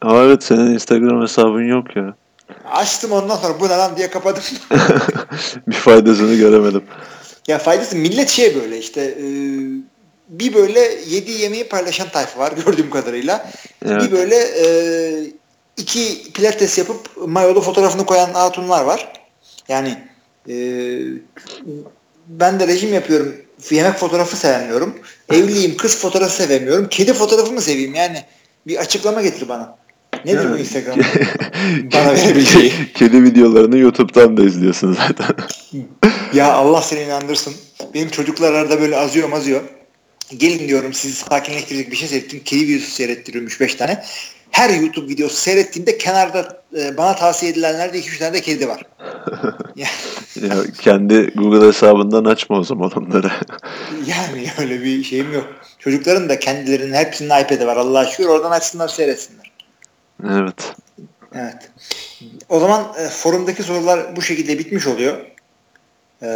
Aa, evet senin Instagram hesabın yok ya. Açtım ondan sonra bu ne lan diye kapadım. bir faydasını göremedim. Ya faydası millet şey böyle işte e, bir böyle yedi yemeği paylaşan tayfa var gördüğüm kadarıyla. Evet. Bir böyle e, iki pilates yapıp mayolu fotoğrafını koyan hatunlar var. Yani e, ben de rejim yapıyorum. Yemek fotoğrafı sevmiyorum. Evliyim. Kız fotoğrafı sevemiyorum. Kedi fotoğrafı mı seveyim? Yani bir açıklama getir bana. Nedir yani, bu Instagram? Bana verebileceği. Kedi videolarını YouTube'dan da izliyorsun zaten. ya Allah seni inandırsın. Benim çocuklar arada böyle azıyor azıyor. Gelin diyorum sizi sakinleştirecek bir şey seyrettim. Kedi videosu seyrettiriyorum 3-5 tane. Her YouTube videosu seyrettiğimde kenarda e, bana tavsiye edilenlerde 2-3 tane de kedi var. ya, kendi Google hesabından açma o zaman onları. yani öyle bir şeyim yok. Çocukların da kendilerinin hepsinin iPad'i var. Allah'a şükür oradan açsınlar seyretsinler. Evet. Evet. O zaman e, forumdaki sorular bu şekilde bitmiş oluyor. E,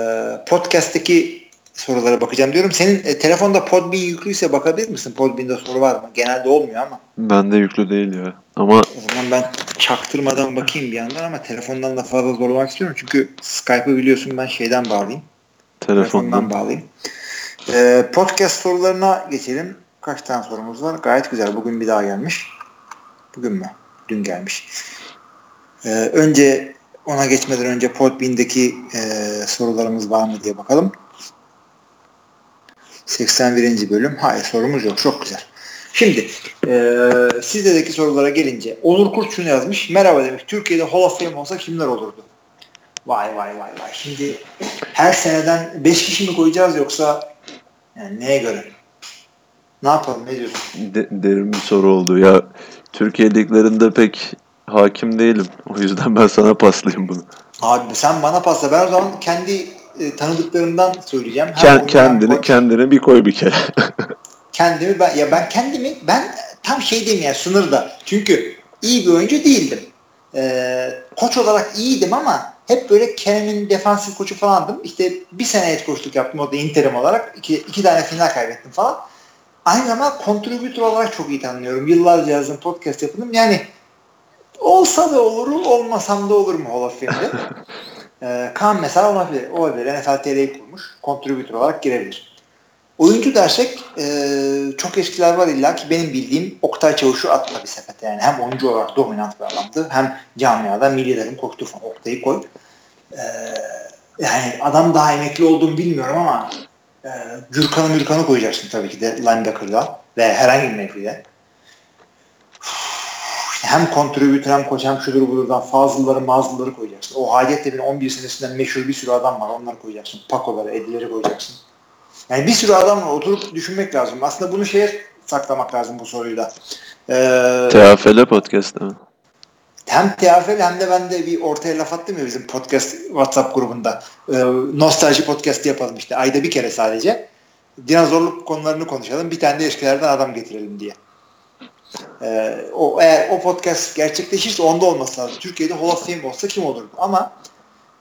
podcast'teki sorulara bakacağım diyorum. Senin e, telefonda Podbean yüklüyse bakabilir misin? Podbean'de soru var mı? Genelde olmuyor ama. Bende yüklü değil ya. Ama o zaman ben çaktırmadan bakayım bir yandan ama telefondan da fazla zorlamak istiyorum. Çünkü Skype'ı biliyorsun ben şeyden bağlayayım. Telefondan, telefondan bağlayayım. E, podcast sorularına geçelim. Kaç tane sorumuz var? Gayet güzel. Bugün bir daha gelmiş. Bugün mü? Dün gelmiş. Ee, önce ona geçmeden önce Podbean'deki e, sorularımız var mı diye bakalım. 81. bölüm. Hayır sorumuz yok. Çok güzel. Şimdi e, sizdeki sorulara gelince Onur Kurt şunu yazmış. Merhaba demiş. Türkiye'de Hall of Fame olsa kimler olurdu? Vay vay vay vay. Şimdi her seneden 5 kişi mi koyacağız yoksa yani neye göre? Ne yapalım? Ne diyorsun? De, derin bir soru oldu. Ya Türkiye liglerinde pek hakim değilim. O yüzden ben sana paslayayım bunu. Abi sen bana pasla. Ben o zaman kendi e, tanıdıklarımdan söyleyeceğim. Ken, kendini kendini bir koy bir kere. kendimi ben ya ben kendimi ben tam şey diyeyim ya sınırda. Çünkü iyi bir oyuncu değildim. Ee, koç olarak iyiydim ama hep böyle Kenan'ın defansif koçu falandım. İşte bir sene et koçluk yaptım o da interim olarak. iki, iki tane final kaybettim falan aynı zamanda kontribütör olarak çok iyi tanıyorum. Yıllarca yazdım podcast yaptım. Yani olsa da olur, olmasam da olur mu of Fame'de? ee, Kaan mesela olabilir. Olabilir. NFL TR'yi kurmuş. Kontribütör olarak girebilir. Oyuncu dersek e, çok eskiler var illa ki benim bildiğim Oktay Çavuş'u atma bir sepete. Yani hem oyuncu olarak dominant bir adamdı hem camiada millilerin korktuğu falan Oktay'ı koy. E, yani adam daha emekli olduğunu bilmiyorum ama e, Gürkan'ı Mürkan'ı koyacaksın tabii ki de linebacker'da ve herhangi bir mevkide. Hem kontribütör hem koç hem şudur budurdan fazlaları mazlıları koyacaksın. O Hacettepe'nin 11 senesinden meşhur bir sürü adam var. Onları koyacaksın. Pakoları, Edileri koyacaksın. Yani bir sürü adamla oturup düşünmek lazım. Aslında bunu şeye saklamak lazım bu soruyu da. Ee, TFL podcast mi? Hem TFL hem de ben de bir ortaya laf attım ya bizim podcast WhatsApp grubunda. Ee, nostalji podcast yapalım işte. Ayda bir kere sadece. Dinozorluk konularını konuşalım. Bir tane de eskilerden adam getirelim diye. Ee, o eğer o podcast gerçekleşirse onda olması lazım. Türkiye'de Hall of Fame olsa kim olurdu? Ama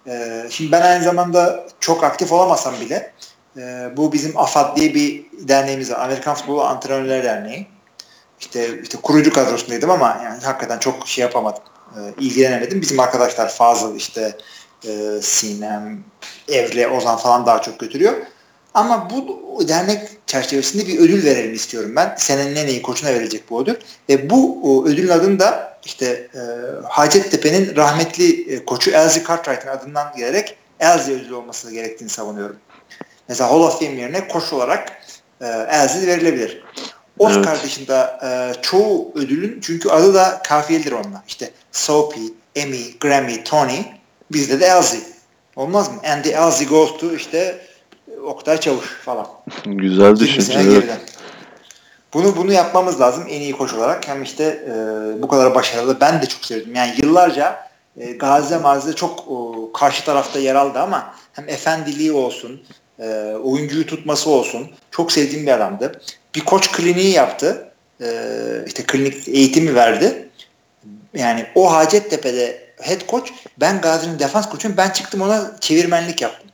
e, şimdi ben aynı zamanda çok aktif olamasam bile e, bu bizim AFAD diye bir derneğimiz var. Amerikan Futbolu Antrenörler Derneği. İşte, işte kurucu kadrosundaydım ama yani hakikaten çok şey yapamadım. E, ilgilenemedim. Bizim arkadaşlar Fazıl işte e, Sinem, Evle, Ozan falan daha çok götürüyor. Ama bu dernek çerçevesinde bir ödül verelim istiyorum ben. Senenin en iyi koçuna verilecek bu ödül. Ve bu ödülün adını da işte e, Hacettepe'nin rahmetli e, koçu Elsie Cartwright'ın adından gelerek Elsie ödülü olması gerektiğini savunuyorum. Mesela Hall of Fame yerine koç olarak e, Elsie verilebilir. Oscar evet. dışında e, çoğu ödülün çünkü adı da kafiyelidir onunla. İşte Soapy, Emmy, Grammy, Tony bizde de Elsie. Olmaz mı? And the Elsie goes to işte Oktay Çavuş falan. Güzel düşünce. Bunu bunu yapmamız lazım en iyi koç olarak. Hem işte e, bu kadar başarılı. Ben de çok sevdim. Yani yıllarca e, Gazi Mazi'de çok e, karşı tarafta yer aldı ama hem efendiliği olsun, e, oyuncuyu tutması olsun. Çok sevdiğim bir adamdı. Bir koç kliniği yaptı. E, işte klinik eğitimi verdi. Yani o Hacettepe'de head coach ben Gazi'nin defans koçuyum. Ben çıktım ona çevirmenlik yaptım.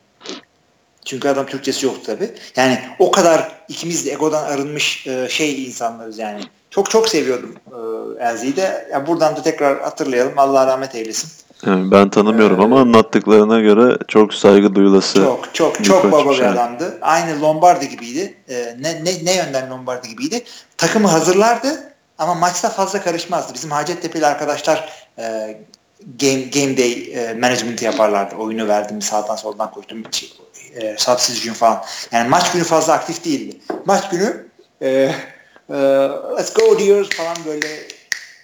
Çünkü adam Türkçesi yok tabi. Yani o kadar ikimiz de egodan arınmış e, şey insanlarız yani. Çok çok seviyordum e, Elzi'yi de. Yani buradan da tekrar hatırlayalım. Allah rahmet eylesin. Yani ben tanımıyorum ee, ama anlattıklarına göre çok saygı duyulası. Çok çok çok baba bir adamdı. Aynı Lombardi gibiydi. Ee, ne, ne, ne yönden Lombardi gibiydi? Takımı hazırlardı ama maçta fazla karışmazdı. Bizim Hacettepe'li arkadaşlar e, game game day e, management yaparlardı. Oyunu verdim sağdan soldan koştum e, substitution falan. Yani maç günü fazla aktif değildi. Maç günü e, e, let's go diyoruz falan böyle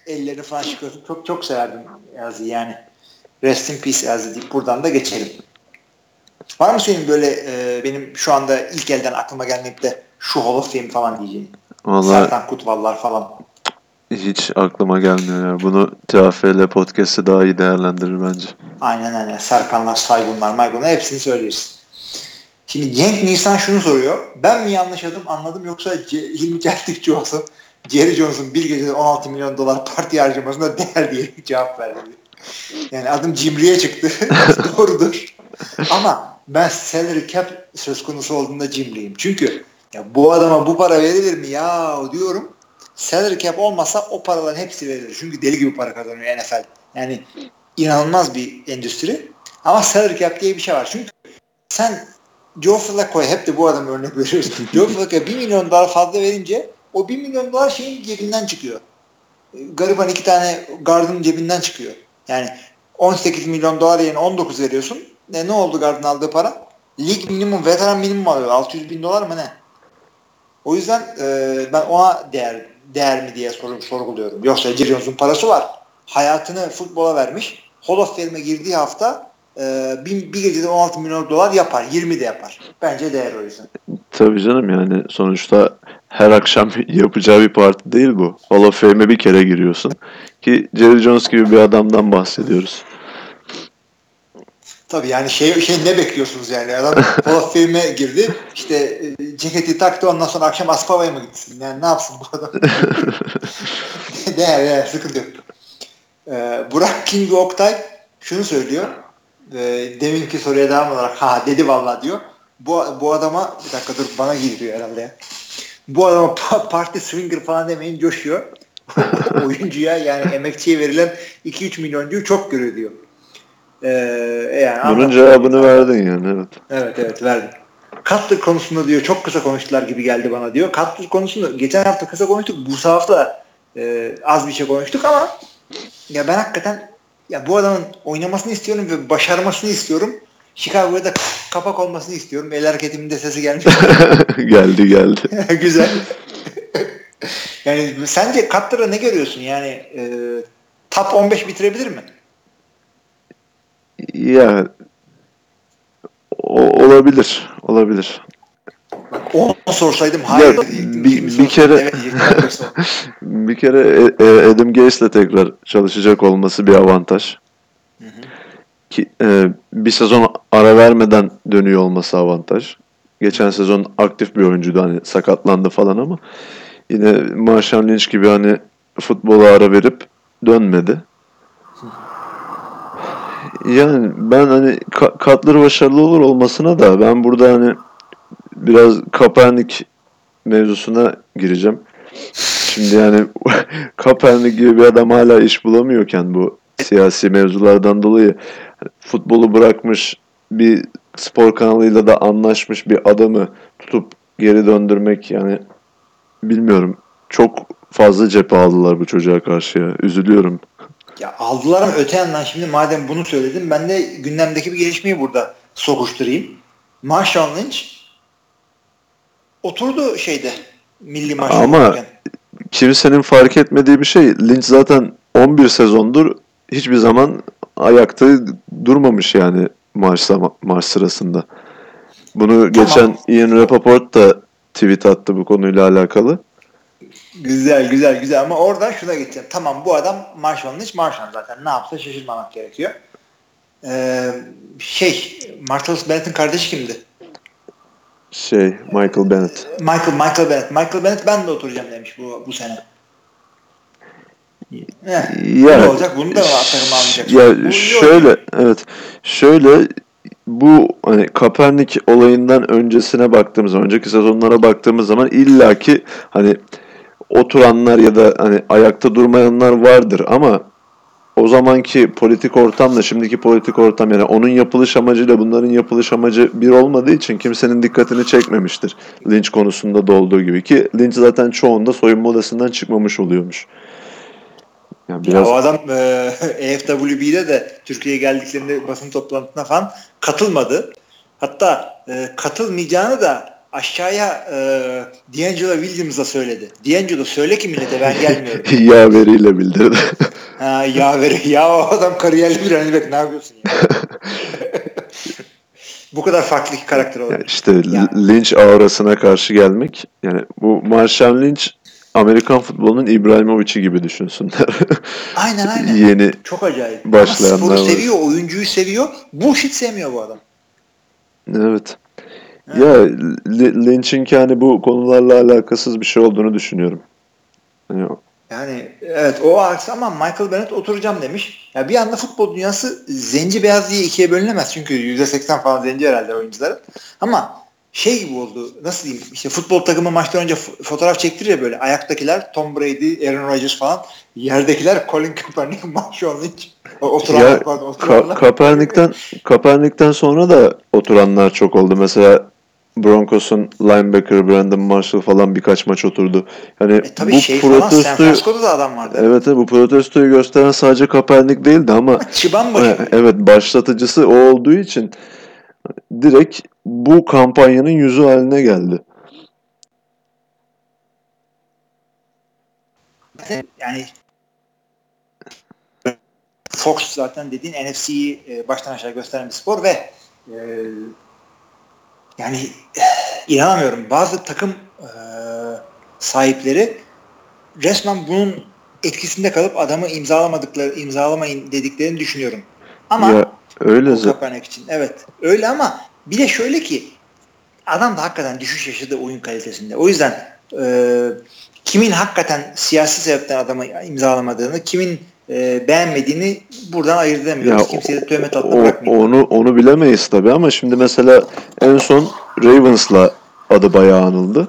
ellerini falan çıkıyorsun. Çok çok severdim Yazı yani. Rest in peace Yazı deyip buradan da geçelim. Var mı senin böyle e, benim şu anda ilk elden aklıma gelmeyip de şu Hall of Fame falan diyeceğin? Vallahi, Sertan Kutvallar falan. Hiç aklıma gelmiyor ya. Bunu TFL podcast'ı daha iyi değerlendirir bence. Aynen aynen. Serkanlar, Saygunlar, Maygunlar hepsini söyleriz. Şimdi Cenk Nisan şunu soruyor. Ben mi yanlış adım anladım yoksa Hilmi Celtikçi olsun Jerry Jones'un bir gecede 16 milyon dolar parti harcamasına değer diye cevap verdi. Yani adım cimriye çıktı. Doğrudur. Ama ben salary cap söz konusu olduğunda cimriyim. Çünkü ya bu adama bu para verilir mi ya diyorum. Salary cap olmasa o paraların hepsi verilir. Çünkü deli gibi para kazanıyor NFL. Yani inanılmaz bir endüstri. Ama salary cap diye bir şey var. Çünkü sen Joe Flacco'ya hep de bu adam örnek veriyoruz. Joe Flacco'ya 1 milyon dolar fazla verince o 1 milyon dolar şeyin cebinden çıkıyor. Gariban iki tane gardın cebinden çıkıyor. Yani 18 milyon dolar yerine 19 veriyorsun. Ne, ne oldu gardın aldığı para? Lig minimum, veteran minimum alıyor. 600 bin dolar mı ne? O yüzden e, ben ona değer değer mi diye sor, sorguluyorum. Yoksa Jones'un parası var. Hayatını futbola vermiş. Hall of Fame'e girdiği hafta e, bir, bir gecede 16 milyon dolar yapar. 20 de yapar. Bence değer o yüzden. Tabii canım yani sonuçta her akşam yapacağı bir parti değil bu. Hall of Fame'e bir kere giriyorsun. Ki Jerry Jones gibi bir adamdan bahsediyoruz. Tabii yani şey, şey ne bekliyorsunuz yani? Adam Hall of Fame'e girdi. İşte e, ceketi taktı ondan sonra akşam Aspava'ya mı gitsin? Yani ne yapsın bu adam? değer değer sıkıntı yok. Ee, Burak King Oktay şunu söylüyor e, deminki soruya devam olarak ha dedi valla diyor. Bu, bu adama bir dakika dur bana giriyor herhalde ya. Bu adama parti swinger falan demeyin coşuyor. Oyuncuya yani emekçiye verilen 2-3 milyoncuyu çok görüyor diyor. Ee, yani Bunun cevabını verdin yani evet. Evet evet verdim. Cutler konusunda diyor çok kısa konuştular gibi geldi bana diyor. Cutler konusunda geçen hafta kısa konuştuk. Bu hafta e, az bir şey konuştuk ama ya ben hakikaten ya bu adamın oynamasını istiyorum ve başarmasını istiyorum. Chicago'da kapak olmasını istiyorum. El hareketimin de sesi gelmiş. geldi geldi. Güzel. yani sence Cutler'da ne görüyorsun? Yani e, top 15 bitirebilir mi? Ya o, olabilir. Olabilir. Onu sorsaydım hayır ya, bir, bir kere evet, bir kere e, e, Adam Gaze'le tekrar çalışacak olması bir avantaj. Hı hı. Ki e, bir sezon ara vermeden dönüyor olması avantaj. Geçen sezon aktif bir oyuncuydu hani sakatlandı falan ama yine Marshall Lynch gibi hani futbola ara verip dönmedi. Yani ben hani katları başarılı olur olmasına da ben burada hani biraz Kaepernick mevzusuna gireceğim. Şimdi yani Kaepernick gibi bir adam hala iş bulamıyorken bu siyasi mevzulardan dolayı futbolu bırakmış bir spor kanalıyla da anlaşmış bir adamı tutup geri döndürmek yani bilmiyorum. Çok fazla cephe aldılar bu çocuğa karşı ya. Üzülüyorum. Ya aldılar ama öte yandan şimdi madem bunu söyledim ben de gündemdeki bir gelişmeyi burada sokuşturayım. Marshall Lynch oturdu şeyde milli maçta. Ama otururken. kimsenin fark etmediği bir şey Lynch zaten 11 sezondur hiçbir zaman ayakta durmamış yani maç, maç sırasında. Bunu tamam. geçen Ian Rapoport da tweet attı bu konuyla alakalı. Güzel güzel güzel ama oradan şuna geçeceğim. Tamam bu adam Marshall'ın hiç Marshall zaten ne yapsa şaşırmamak gerekiyor. Ee, şey Martellus Bennett'in kardeşi kimdi? Şey Michael Bennett. Michael Michael Bennett. Michael Bennett ben de oturacağım demiş bu bu sene. Ya, ne olacak? Bunu da takım almayacak? Ya şöyle olacak. evet. Şöyle bu hani Kaepernick olayından öncesine baktığımız zaman, önceki sezonlara baktığımız zaman illaki hani oturanlar ya da hani ayakta durmayanlar vardır ama o zamanki politik ortamla şimdiki politik ortam yani onun yapılış amacıyla bunların yapılış amacı bir olmadığı için kimsenin dikkatini çekmemiştir. Lynch konusunda da olduğu gibi ki Lynch zaten çoğunda soyunma odasından çıkmamış oluyormuş. Yani biraz... Ya o adam e, EFWB'de de Türkiye'ye geldiklerinde basın toplantısına falan katılmadı. Hatta e, katılmayacağını da aşağıya e, D'Angelo Williams'a söyledi. D'Angelo söyle ki millete ben gelmiyorum. Yaveriyle bildirdi. ha, yaveri. Ya o adam kariyerli bir running back ne yapıyorsun ya? bu kadar farklı bir karakter olabilir. Yani işte yani. Lynch aurasına karşı gelmek yani bu Marshall Lynch Amerikan futbolunun İbrahimovic'i gibi düşünsünler. aynen aynen. Yeni Çok acayip. Başlayanlar Ama sporu seviyor, oyuncuyu seviyor. Bullshit sevmiyor bu adam. Evet. Ya Lynch'in hani bu konularla alakasız bir şey olduğunu düşünüyorum. Yani, yani evet o aksi ama Michael Bennett oturacağım demiş. Ya bir anda futbol dünyası zenci beyaz diye ikiye bölünemez. Çünkü %80 falan zenci herhalde oyuncuların. Ama şey gibi oldu. Nasıl diyeyim? İşte futbol takımı maçtan önce fotoğraf çektirir ya böyle. Ayaktakiler Tom Brady, Aaron Rodgers falan. Yerdekiler Colin Kaepernick, Marshall Lynch. Oturanlar ya, pardon. Ka- Kaepernick'ten, Kaepernick'ten sonra da oturanlar çok oldu. Mesela Broncos'un linebacker Brandon Marshall falan birkaç maç oturdu. Yani e, tabii bu şey protestoyu, falan, da adam vardı. Evet, bu protestoyu gösteren sadece Kaepernick değildi ama Çıban başı. Evet, başlatıcısı o olduğu için direkt bu kampanyanın yüzü haline geldi. Yani Fox zaten dediğin NFC'yi e, baştan aşağı gösteren bir spor ve e, yani inanamıyorum bazı takım e, sahipleri resmen bunun etkisinde kalıp adamı imzalamadıkları imzalamayın dediklerini düşünüyorum. Ama ya, öyle Kaepernick için evet öyle ama bir de şöyle ki adam da hakikaten düşüş yaşadı oyun kalitesinde. O yüzden e, kimin hakikaten siyasi sebepten adamı imzalamadığını, kimin e, beğenmediğini buradan ayırt edemiyoruz. Kimseye de töhmet bırakmıyor. Onu, onu bilemeyiz tabii ama şimdi mesela en son Ravens'la adı bayağı anıldı.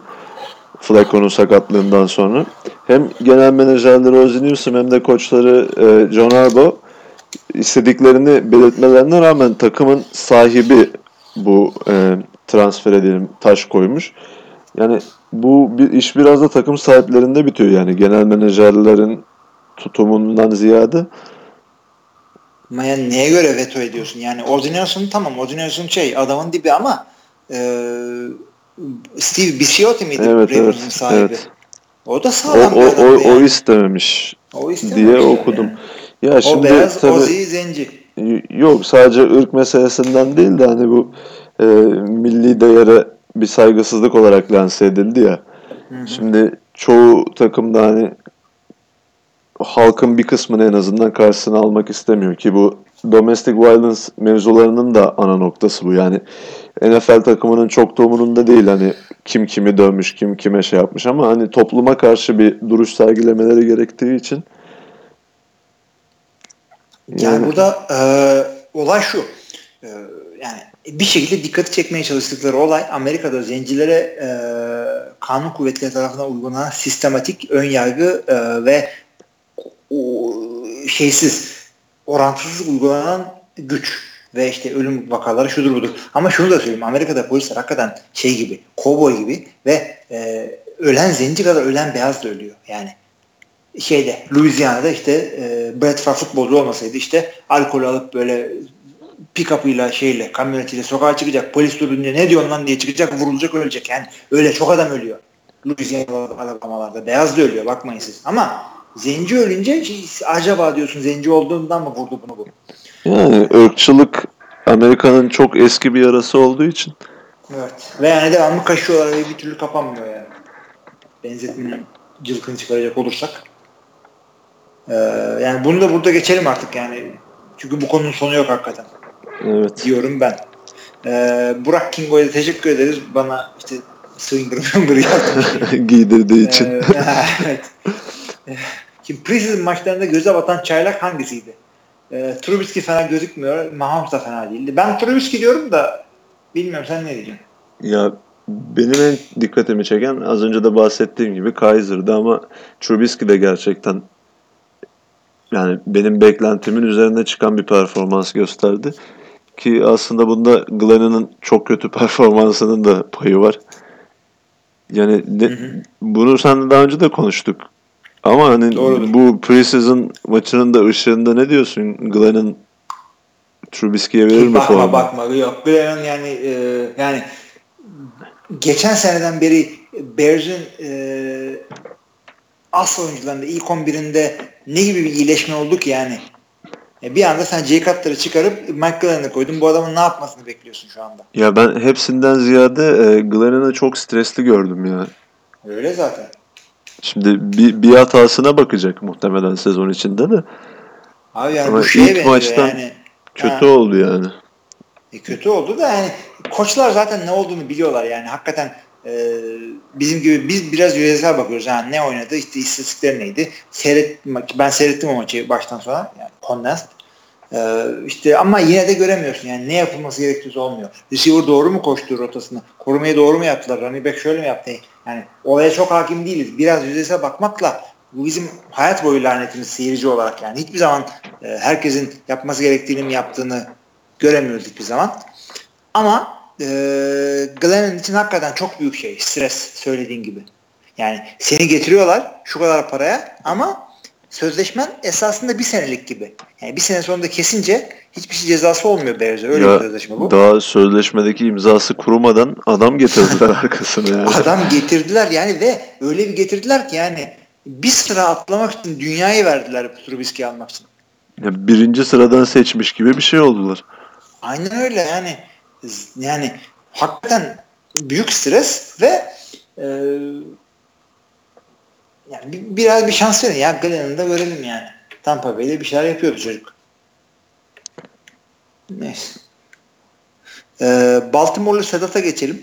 Flacco'nun sakatlığından sonra. Hem genel menajerleri Ozzie Newsome hem de koçları e, John Harbaugh istediklerini belirtmelerine rağmen takımın sahibi bu e, transfer edelim taş koymuş. Yani bu bir iş biraz da takım sahiplerinde bitiyor yani genel menajerlerin tutumundan ziyade. yani neye göre veto ediyorsun? Yani Odinelson tamam Odinelson şey adamın dibi ama e, Steve Bisciotti miydi? Evet, evet, sahibi. Evet. O da sağlam o, o, o, yani. o istememiş o diye okudum. Yani. Ya şimdi o beyaz tabii, Ozi Zenci. Yok sadece ırk meselesinden değil de hani bu e, milli değere bir saygısızlık olarak lanse edildi ya. Hı hı. Şimdi çoğu takımda hani halkın bir kısmını en azından karşısına almak istemiyor ki bu domestic violence mevzularının da ana noktası bu. Yani NFL takımının çok da umurunda değil hani kim kimi dövmüş, kim kime şey yapmış ama hani topluma karşı bir duruş sergilemeleri gerektiği için yani, burada e, olay şu. E, yani bir şekilde dikkati çekmeye çalıştıkları olay Amerika'da zencilere e, kanun kuvvetleri tarafından uygulanan sistematik ön yargı e, ve o, şeysiz orantısız uygulanan güç ve işte ölüm vakaları şudur budur. Ama şunu da söyleyeyim Amerika'da polisler hakikaten şey gibi kovboy gibi ve e, ölen zenci kadar ölen beyaz da ölüyor. Yani şeyde Louisiana'da işte e, Brett Favre futbolcu olmasaydı işte alkol alıp böyle pick-up'ıyla şeyle kamyonetiyle sokağa çıkacak polis durunca ne diyor lan diye çıkacak vurulacak ölecek yani öyle çok adam ölüyor. Louisiana'da Alabama'larda beyaz da ölüyor bakmayın siz ama zenci ölünce şey, acaba diyorsun zenci olduğundan mı vurdu bunu bu? Yani ırkçılık Amerika'nın çok eski bir yarası olduğu için. Evet. Ve yani devamlı kaşıyorlar ve bir türlü kapanmıyor yani. Benzetmenin cılkını çıkaracak olursak. Ee, yani bunu da burada geçelim artık yani. Çünkü bu konunun sonu yok hakikaten. Evet. Diyorum ben. Ee, Burak Kingo'ya teşekkür ederiz. Bana işte Swinger yazmış. Giydirdiği için. Ee, evet. Şimdi preseason maçlarında göze batan çaylak hangisiydi? E, Trubisky fena gözükmüyor. Mahomes da fena değildi. Ben Trubisky diyorum da bilmiyorum sen ne diyeceksin? Ya benim en dikkatimi çeken az önce de bahsettiğim gibi Kaiser'dı ama Trubisky de gerçekten yani benim beklentimin üzerine çıkan bir performans gösterdi. Ki aslında bunda Glenn'ın çok kötü performansının da payı var. Yani ne, hı hı. bunu sen daha önce de konuştuk. Ama hani Doğrudur. bu preseason maçının da ışığında ne diyorsun? Glenn'in Trubisky'ye verir mi forma? Bakma bakma yok. Glenn'in yani e, yani geçen seneden beri Bears'ın e, as oyuncularında ilk 11'inde ne gibi bir iyileşme oldu ki yani? E, bir anda sen J Cutler'ı çıkarıp Mike Glenn'i koydun. Bu adamın ne yapmasını bekliyorsun şu anda? Ya ben hepsinden ziyade e, Glenn'i çok stresli gördüm ya. Öyle zaten. Şimdi bir, bir hatasına bakacak muhtemelen sezon içinde de. Abi yani Ama bu şeye ilk maçtan yani. kötü ha. oldu yani. E kötü oldu da yani koçlar zaten ne olduğunu biliyorlar yani hakikaten e, bizim gibi biz biraz yüzeysel bakıyoruz yani ne oynadı işte istatistikleri neydi seyret ben seyrettim o maçı baştan sonra yani condensed ee, işte ama yine de göremiyorsun yani ne yapılması gerekiyorsa olmuyor. Receiver doğru mu koştu rotasını? Korumayı doğru mu yaptılar? Running back şöyle mi yaptı? Yani olaya çok hakim değiliz. Biraz yüzeysel bakmakla bu bizim hayat boyu lanetimiz seyirci olarak yani. Hiçbir zaman e, herkesin yapması gerektiğini mi yaptığını göremiyoruz hiçbir zaman. Ama e, Glenn'in için hakikaten çok büyük şey. Stres söylediğin gibi. Yani seni getiriyorlar şu kadar paraya ama sözleşmen esasında bir senelik gibi. Yani bir sene sonunda kesince hiçbir şey cezası olmuyor Bears'e. Öyle ya, bir sözleşme bu. Daha sözleşmedeki imzası kurumadan adam getirdiler arkasına yani. Adam getirdiler yani ve öyle bir getirdiler ki yani bir sıra atlamak için dünyayı verdiler Trubisky'yi almak için. Ya birinci sıradan seçmiş gibi bir şey oldular. Aynen öyle yani. Yani hakikaten büyük stres ve e, yani bir, biraz bir şans verin ya. Glenn'ı da görelim yani. Tampa Bay'de bir şeyler yapıyordu çocuk. Neyse. Ee, Baltimore'lu Sedat'a geçelim.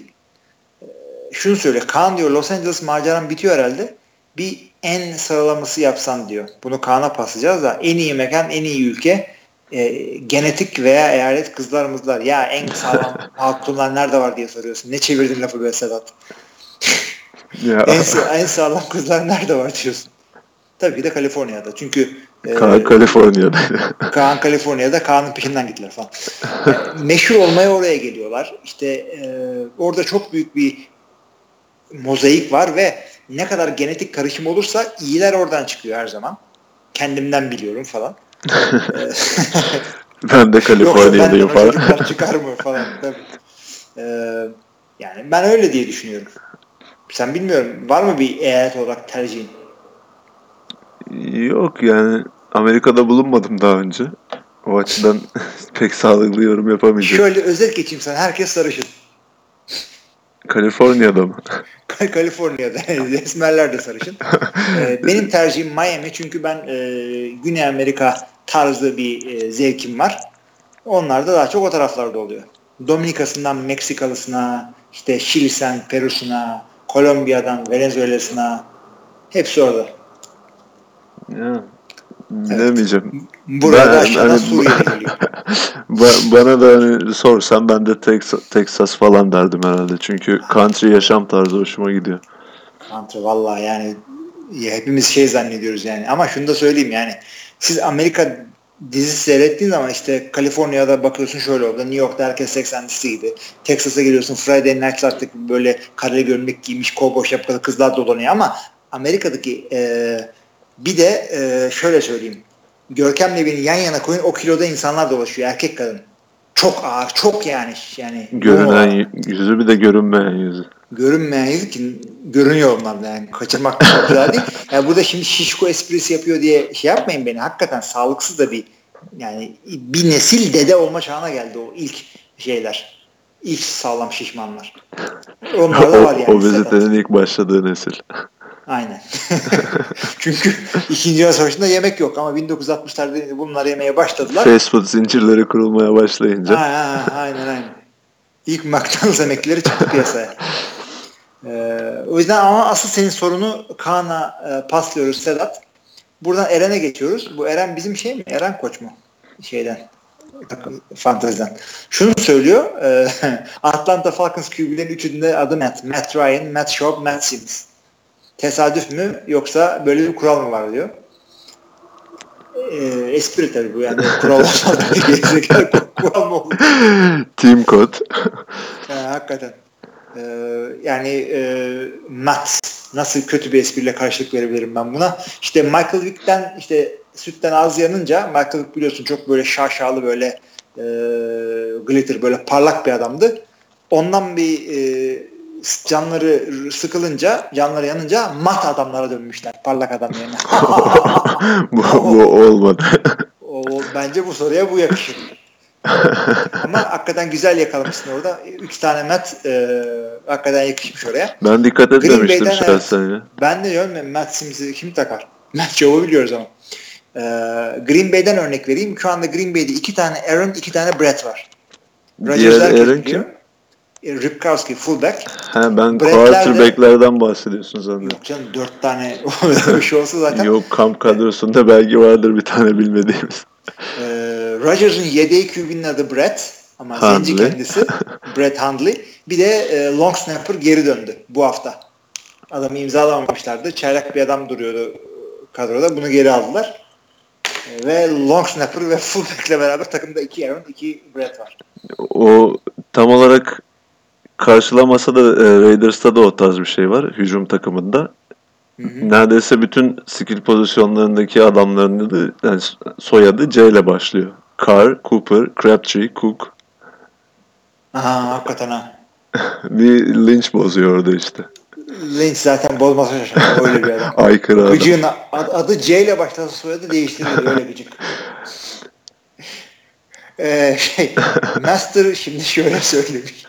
Ee, şunu söyle. Kaan diyor Los Angeles maceram bitiyor herhalde. Bir en sıralaması yapsan diyor. Bunu Kaan'a paslayacağız da en iyi mekan, en iyi ülke e, genetik veya eyalet kızlarımızlar. Ya en sağlam hatunlar nerede var diye soruyorsun. Ne çevirdin lafı be Sedat? Ya. en, en sağlam kızlar nerede var diyorsun. Tabii ki de Kaliforniya'da. Çünkü e, Kaan e, Kaliforniya'da. Kaan Kaliforniya'da Kaan'ın peşinden gittiler falan. Yani meşhur olmaya oraya geliyorlar. İşte e, orada çok büyük bir mozaik var ve ne kadar genetik karışım olursa iyiler oradan çıkıyor her zaman. Kendimden biliyorum falan. ben de Kaliforniya'dayım falan. Yoksa çıkar mı falan. Tabii. Ee, yani ben öyle diye düşünüyorum. Sen bilmiyorum. Var mı bir eyalet olarak tercihin? Yok yani Amerika'da bulunmadım daha önce. O açıdan pek sağlıklı yorum yapamayacağım. Şöyle özet geçeyim sana. Herkes sarışın. Kaliforniya'da mı? Kaliforniya'da. Esmerler de sarışın. ee, benim tercihim Miami çünkü ben e, Güney Amerika tarzı bir e, zevkim var. Onlar da daha çok o taraflarda oluyor. Dominika'sından Meksikalısına, işte Şili'sen Peru'suna, Kolombiya'dan Venezuela'sına hepsi orada. Ya, bilemeyeceğim. Burada ben, aşağıdan hani, Suriye'ye geliyor. bana da hani sorsan ben de Texas, Texas falan derdim herhalde. Çünkü country yaşam tarzı hoşuma gidiyor. Country vallahi yani ya hepimiz şey zannediyoruz yani. Ama şunu da söyleyeyim yani. Siz Amerika dizi seyrettiğin zaman işte Kaliforniya'da bakıyorsun şöyle oldu. New York'ta herkes 80 gibi. Texas'a geliyorsun Friday Night artık böyle kareli gömlek giymiş kovboy şapkalı kızlar dolanıyor ama Amerika'daki e, bir de e, şöyle söyleyeyim. Görkem'le beni yan yana koyun o kiloda insanlar dolaşıyor erkek kadın. Çok ağır, çok yani. yani Görünen yüzü bir de görünmeyen yüzü. Görünmeyen yüzü ki görünüyor onlar yani. Kaçırmak güzel değil. Yani burada şimdi şişko esprisi yapıyor diye şey yapmayın beni. Hakikaten sağlıksız da bir yani bir nesil dede olma çağına geldi o ilk şeyler. İlk sağlam şişmanlar. Onlar da var yani. Obezitenin ilk başladığı nesil. Aynen. Çünkü 2. Dünya Savaşı'nda yemek yok ama 1960'larda bunlar yemeye başladılar. Fast food zincirleri kurulmaya başlayınca. Ha, aynen aynen. İlk McDonald's emeklileri çıktı piyasaya. Ee, o yüzden ama asıl senin sorunu Kaan'a e, paslıyoruz Sedat. Buradan Eren'e geçiyoruz. Bu Eren bizim şey mi? Eren Koç mu? Şeyden. Fanteziden. Şunu söylüyor. E, Atlanta Falcons QB'lerin üçünde adı Matt. Matt Ryan, Matt Schaub, Matt Sims. Tesadüf mü yoksa böyle bir kural mı var diyor. E, espri tabii bu yani. Kural olsa kural mı olur? Team code. Ha, hakikaten. Ee, yani e, Matt nasıl kötü bir espriyle karşılık verebilirim ben buna. İşte Michael Vick'ten işte sütten az yanınca Michael Vick biliyorsun çok böyle şaşalı böyle e, glitter böyle parlak bir adamdı. Ondan bir e, canları sıkılınca, canları yanınca mat adamlara dönmüşler. Parlak adam yerine. bu, bu olmadı. o, bence bu soruya bu yakışır. Ama hakikaten güzel yakalamışsın orada. Üç tane Matt e, hakikaten yakışmış oraya. Ben dikkat etmemiştim şahsen ya. Ben de diyorum Matt Sims'i kim takar? Matt Joe'u biliyoruz ama. E, Green Bay'den örnek vereyim. Şu anda Green Bay'de iki tane Aaron, iki tane Brett var. Diğer Aaron kim? E, Ripkowski fullback. He, ben quarterback'lerden bahsediyorsun zannediyorum. Yok canım dört tane bir şey olsa zaten. Yok kamp kadrosunda belki vardır bir tane bilmediğimiz. Ee, Rodgers'ın yedeği QB'nin adı Brett ama zenci kendisi Brett Hundley. Bir de e, long snapper geri döndü bu hafta. Adamı imzalamamışlardı. Çaylak bir adam duruyordu kadroda. Bunu geri aldılar. E, ve long snapper ve fullback ile beraber takımda iki Aaron, iki Brett var. O tam olarak karşılamasa da e, Raiders'ta da o tarz bir şey var hücum takımında. Hı hı. Neredeyse bütün skill pozisyonlarındaki adamların da yani soyadı C ile başlıyor. Carr, Cooper, Crabtree, Cook. Aha hakikaten ha. bir Lynch bozuyor orada işte. Lynch zaten bozmasa şaşırır. Öyle bir adam. Aykırı adam. Gıcığın adı C ile başlasa soyadı değiştirir öyle gıcık. ee, şey, Master şimdi şöyle söylemiş.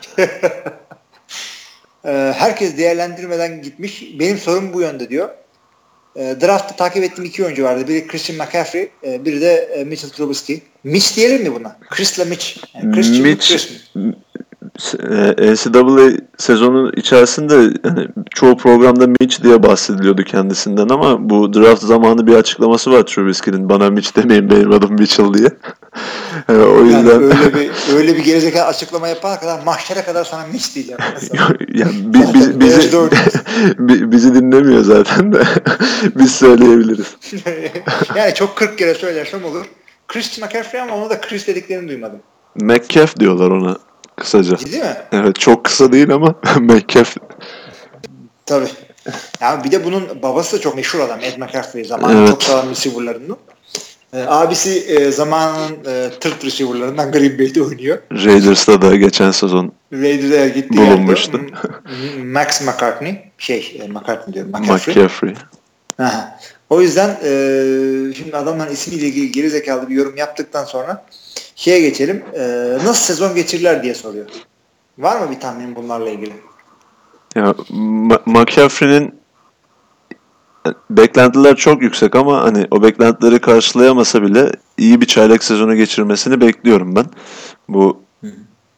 Ee, herkes değerlendirmeden gitmiş. Benim sorum bu yönde diyor. E, draft'ta takip ettiğim iki oyuncu vardı. Biri Christian McCaffrey, e, biri de e, Mitchell Trubisky. Mitch diyelim mi buna? Chris'la Mitch. Yani Chris Mitch, Chris mi? NCAA sezonun içerisinde yani çoğu programda Mitch diye bahsediliyordu kendisinden ama bu draft zamanı bir açıklaması var Trubisky'nin bana Mitch demeyin benim adım Mitchell diye. yani o yüzden yani öyle bir öyle bir gerizekalı açıklama yapana kadar mahşere kadar sana Mitch diyeceğim. ya bi, bi, bizi, bizi dinlemiyor zaten de biz söyleyebiliriz. yani çok 40 kere söylersem olur. Chris McCaffrey ama onu da Chris dediklerini duymadım. McCaff diyorlar ona. Kısaca. Ciddi mi? Evet çok kısa değil ama McCaff. Tabii. Yani bir de bunun babası da çok meşhur adam Ed McCaffrey zamanı evet. çok sağlam receiver'larından. E, abisi e, zamanın e, tırt receiver'larından Green Bay'de oynuyor. Raiders'ta da geçen sezon Raiders'a gitti bulunmuştu. Max McCartney şey e, McCartney diyorum McCaffrey. McCaffrey. Aha. O yüzden e, şimdi adamların ismiyle ilgili geri zekalı bir yorum yaptıktan sonra şeye geçelim. E, nasıl sezon geçirirler diye soruyor. Var mı bir tahmin bunlarla ilgili? Ya McCaffrey'nin beklentiler çok yüksek ama hani o beklentileri karşılayamasa bile iyi bir çaylak sezonu geçirmesini bekliyorum ben. Bu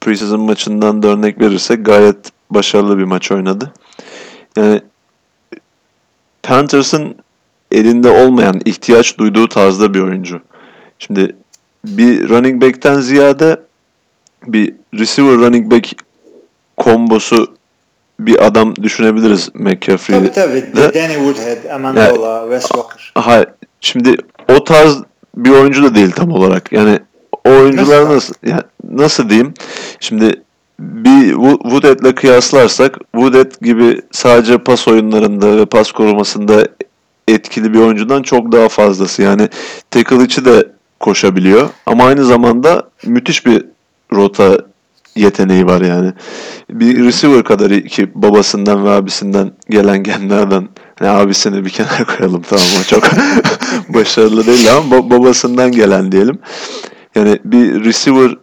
preseason maçından da örnek verirsek gayet başarılı bir maç oynadı. Yani Panthers'ın elinde olmayan, ihtiyaç duyduğu tarzda bir oyuncu. Şimdi bir running back'ten ziyade bir receiver running back kombosu bir adam düşünebiliriz McCaffrey'de. Tabii tabii. Danny Woodhead, Amendola, yani, Wes Walker. Hayır. Şimdi o tarz bir oyuncu da değil tam olarak. Yani o oyuncular nasıl, nasıl, yani nasıl diyeyim? Şimdi bir Woodhead'le kıyaslarsak Woodhead gibi sadece pas oyunlarında ve pas korumasında etkili bir oyuncudan çok daha fazlası. Yani tackle içi de koşabiliyor ama aynı zamanda müthiş bir rota yeteneği var yani. Bir receiver kadar ki babasından ve abisinden gelen genlerden yani abisini bir kenara koyalım tamam mı? Çok başarılı değil ama babasından gelen diyelim. Yani bir receiver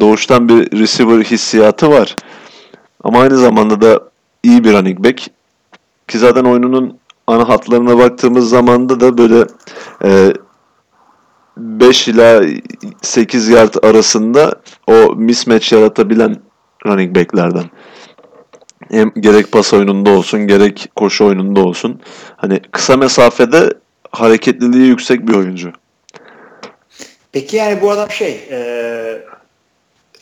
doğuştan bir receiver hissiyatı var. Ama aynı zamanda da iyi bir running back. Ki zaten oyununun ana hatlarına baktığımız zamanda da böyle e, 5 ila 8 yard arasında o mismatch yaratabilen running back'lerden. Hem gerek pas oyununda olsun gerek koşu oyununda olsun. Hani kısa mesafede hareketliliği yüksek bir oyuncu. Peki yani bu adam şey e,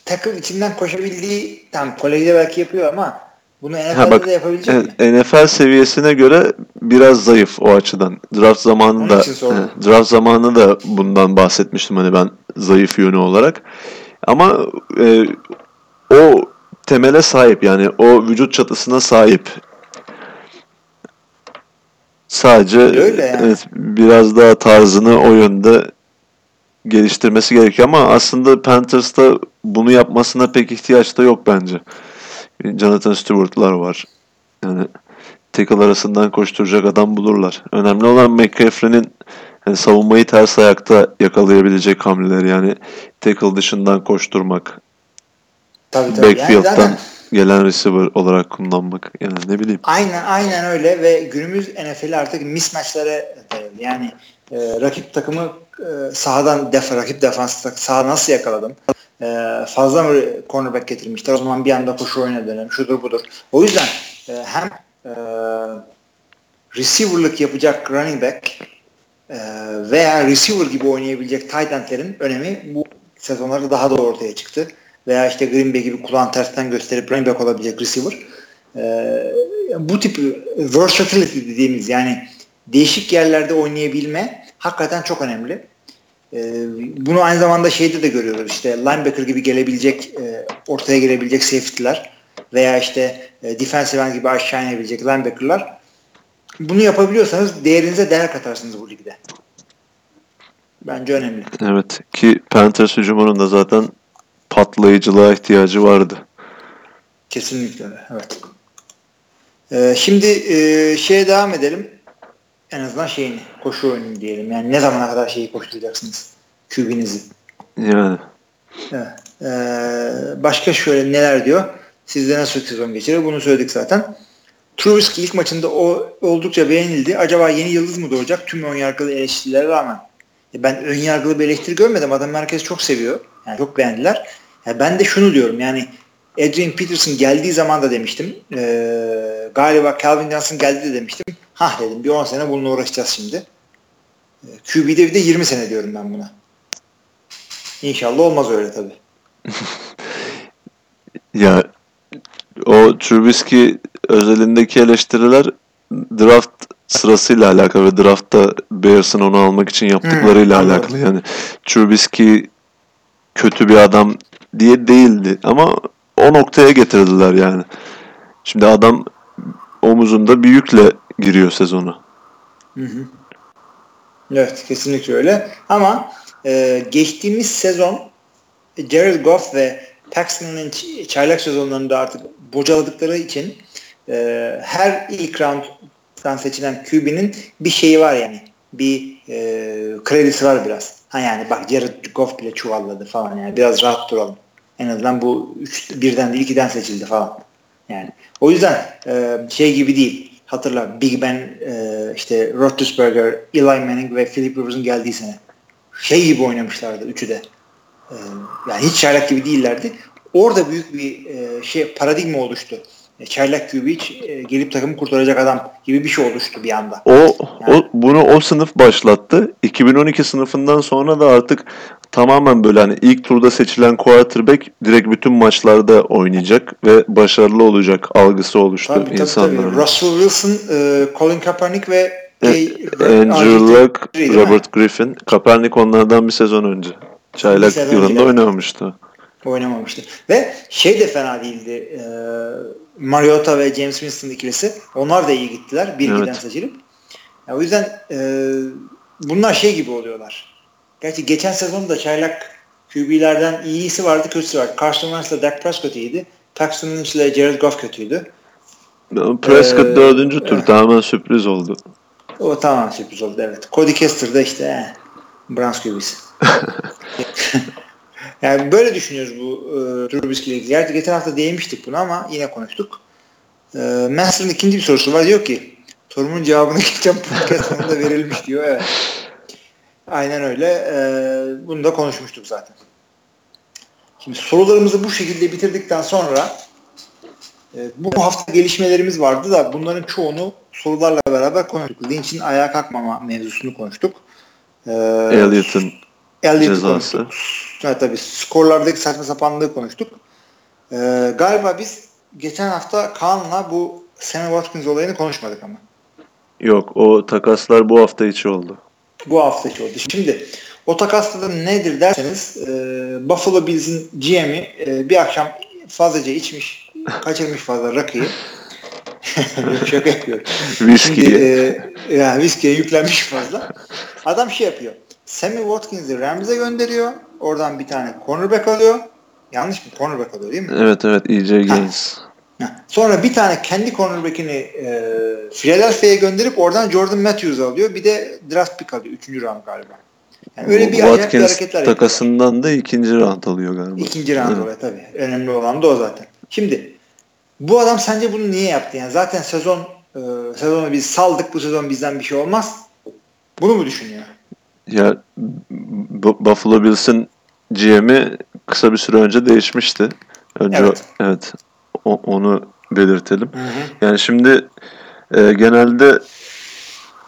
takım içinden koşabildiği tam kolejde belki yapıyor ama bunu NFL'de ha bak, de yapabilecek mi? NFL seviyesine göre biraz zayıf o açıdan. Draft zamanında draft zamanında da bundan bahsetmiştim hani ben zayıf yönü olarak. Ama e, o temele sahip yani o vücut çatısına sahip. Sadece Öyle yani. evet, biraz daha tarzını o yönde geliştirmesi gerekiyor ama aslında Panthers'ta bunu yapmasına pek ihtiyaç da yok bence. Jonathan Stewart'lar var. Yani tackle arasından koşturacak adam bulurlar. Önemli olan McCaffrey'nin yani savunmayı ters ayakta yakalayabilecek hamleler yani tackle dışından koşturmak. Tabii, tabii. Backfield'dan yani zaten, gelen receiver olarak kullanmak. Yani ne bileyim. Aynen aynen öyle ve günümüz NFL artık mismatchlere yani e, rakip takımı e, sahadan def rakip defans saha nasıl yakaladım? E, fazla mı cornerback getirmişler? O zaman bir anda koşu oyuna dönelim. Şudur budur. O yüzden e, hem e, receiver'lık yapacak running back e, veya receiver gibi oynayabilecek tight endlerin önemi bu sezonlarda daha da ortaya çıktı. Veya işte Green Bay gibi kulağın tersten gösterip running back olabilecek receiver. E, bu tip versatility dediğimiz yani değişik yerlerde oynayabilme hakikaten çok önemli. E, bunu aynı zamanda şeyde de görüyoruz işte linebacker gibi gelebilecek e, ortaya gelebilecek safety'ler veya işte e, defensive end gibi aşağı inebilecek linebacker'lar bunu yapabiliyorsanız değerinize değer katarsınız bu ligde. Bence önemli. Evet ki Panthers hücumunun da zaten patlayıcılığa ihtiyacı vardı. Kesinlikle evet. Ee, şimdi e, şeye devam edelim en azından şeyini koşu oyunu diyelim. Yani ne zamana kadar şeyi koşturacaksınız QB'nizi. Yani. Evet. Ee, başka şöyle neler diyor? Sizde nasıl sezon geçirir? Bunu söyledik zaten. Trubisky ilk maçında o oldukça beğenildi. Acaba yeni yıldız mı doğacak? Tüm ön yargılı eleştirilere rağmen. Ben ön yargılı bir eleştiri görmedim. Adam herkes çok seviyor. Yani çok beğendiler. Yani ben de şunu diyorum. Yani Adrian Peterson geldiği zaman da demiştim. Ee, galiba Calvin Johnson geldi de demiştim. Ha dedim bir 10 sene bununla uğraşacağız şimdi. Ee, QB'de bir de 20 sene diyorum ben buna. İnşallah olmaz öyle tabi. ya o Trubisky özelindeki eleştiriler draft sırasıyla alakalı ve draftta Bears'ın onu almak için yaptıklarıyla hmm, alakalı. Yani Trubisky kötü bir adam diye değildi ama o noktaya getirdiler yani. Şimdi adam omuzunda bir yükle giriyor sezonu. Hı hı. Evet kesinlikle öyle. Ama e, geçtiğimiz sezon Jared Goff ve Paxton'ın çaylak sezonlarında artık bocaladıkları için e, her ilk rounddan seçilen QB'nin bir şeyi var yani. Bir e, kredisi var biraz. Ha yani bak Jared Goff bile çuvalladı falan yani. Biraz rahat duralım. En azından bu üç, birden değil ikiden seçildi falan. Yani o yüzden e, şey gibi değil. Hatırla Big Ben e, işte Roethlisberger, Eli Manning ve Philip Rivers'ın geldiği sene. Şey gibi oynamışlardı üçü de. E, yani hiç çaylak gibi değillerdi. Orada büyük bir e, şey paradigma oluştu. E, çaylak hiç e, gelip takımı kurtaracak adam gibi bir şey oluştu bir anda. O, yani, o bunu o sınıf başlattı. 2012 sınıfından sonra da artık tamamen böyle hani ilk turda seçilen quarterback direkt bütün maçlarda oynayacak ve başarılı olacak algısı oluştu tabii, insanların. Tabii, tabii. Russell Wilson, e, Colin Kaepernick ve e, Andrew Luck, Robert Griffin. Kaepernick onlardan bir sezon önce. Çaylak yılında oynamamıştı. Oynamamıştı. Ve şey de fena değildi. E, Mariota ve James Winston ikilisi. Onlar da iyi gittiler. Bir evet. seçilip. Yani o yüzden e, bunlar şey gibi oluyorlar Gerçi geçen sezon da çaylak QB'lerden iyisi vardı kötüsü vardı. Carson Wentz ile Dak Prescott iyiydi. Paxton Lynch ile Jared Goff kötüydü. Prescott ee, dördüncü tur tamamen sürpriz oldu. O tamamen sürpriz oldu evet. Cody Kester de işte he, Browns QB'si. yani böyle düşünüyoruz bu e, Trubisky ile ilgili. Geçen hafta değinmiştik buna ama yine konuştuk. E, Master'ın ikinci bir sorusu var. Diyor ki sorumun cevabını geçen podcast sonunda verilmiş diyor. Evet. Aynen öyle. Ee, bunu da konuşmuştuk zaten. Şimdi sorularımızı bu şekilde bitirdikten sonra e, bu hafta gelişmelerimiz vardı da bunların çoğunu sorularla beraber konuştuk. Lynch'in ayağa kalkmama mevzusunu konuştuk. Ee, Elliott'ın cezası. Konuştuk. Evet tabii skorlardaki saçma sapanlığı konuştuk. Ee, galiba biz geçen hafta Kaan'la bu Sammy Watkins olayını konuşmadık ama. Yok o takaslar bu hafta içi oldu bu haftaki oldu. Şimdi o takasta da nedir derseniz e, Buffalo Bills'in GM'i e, bir akşam fazlaca içmiş, kaçırmış fazla rakıyı. Şaka yapıyor. Viskiye. E, yani viskiye yüklenmiş fazla. Adam şey yapıyor. Sammy Watkins'i Rams'e gönderiyor. Oradan bir tane cornerback alıyor. Yanlış mı? Cornerback alıyor değil mi? Evet evet EJ Gaines. Sonra bir tane kendi cornerback'ini e, Philadelphia'ya gönderip oradan Jordan Matthews alıyor. Bir de draft pick alıyor. Üçüncü round galiba. Yani öyle bir Watkins bir hareketler takasından yapıyor. da ikinci round alıyor galiba. İkinci round alıyor tabii. Önemli olan da o zaten. Şimdi bu adam sence bunu niye yaptı? Yani zaten sezon e, sezonu biz saldık. Bu sezon bizden bir şey olmaz. Bunu mu düşünüyor? Ya Buffalo Bills'in GM'i kısa bir süre önce değişmişti. Önce evet. evet onu belirtelim. Hı hı. Yani şimdi e, genelde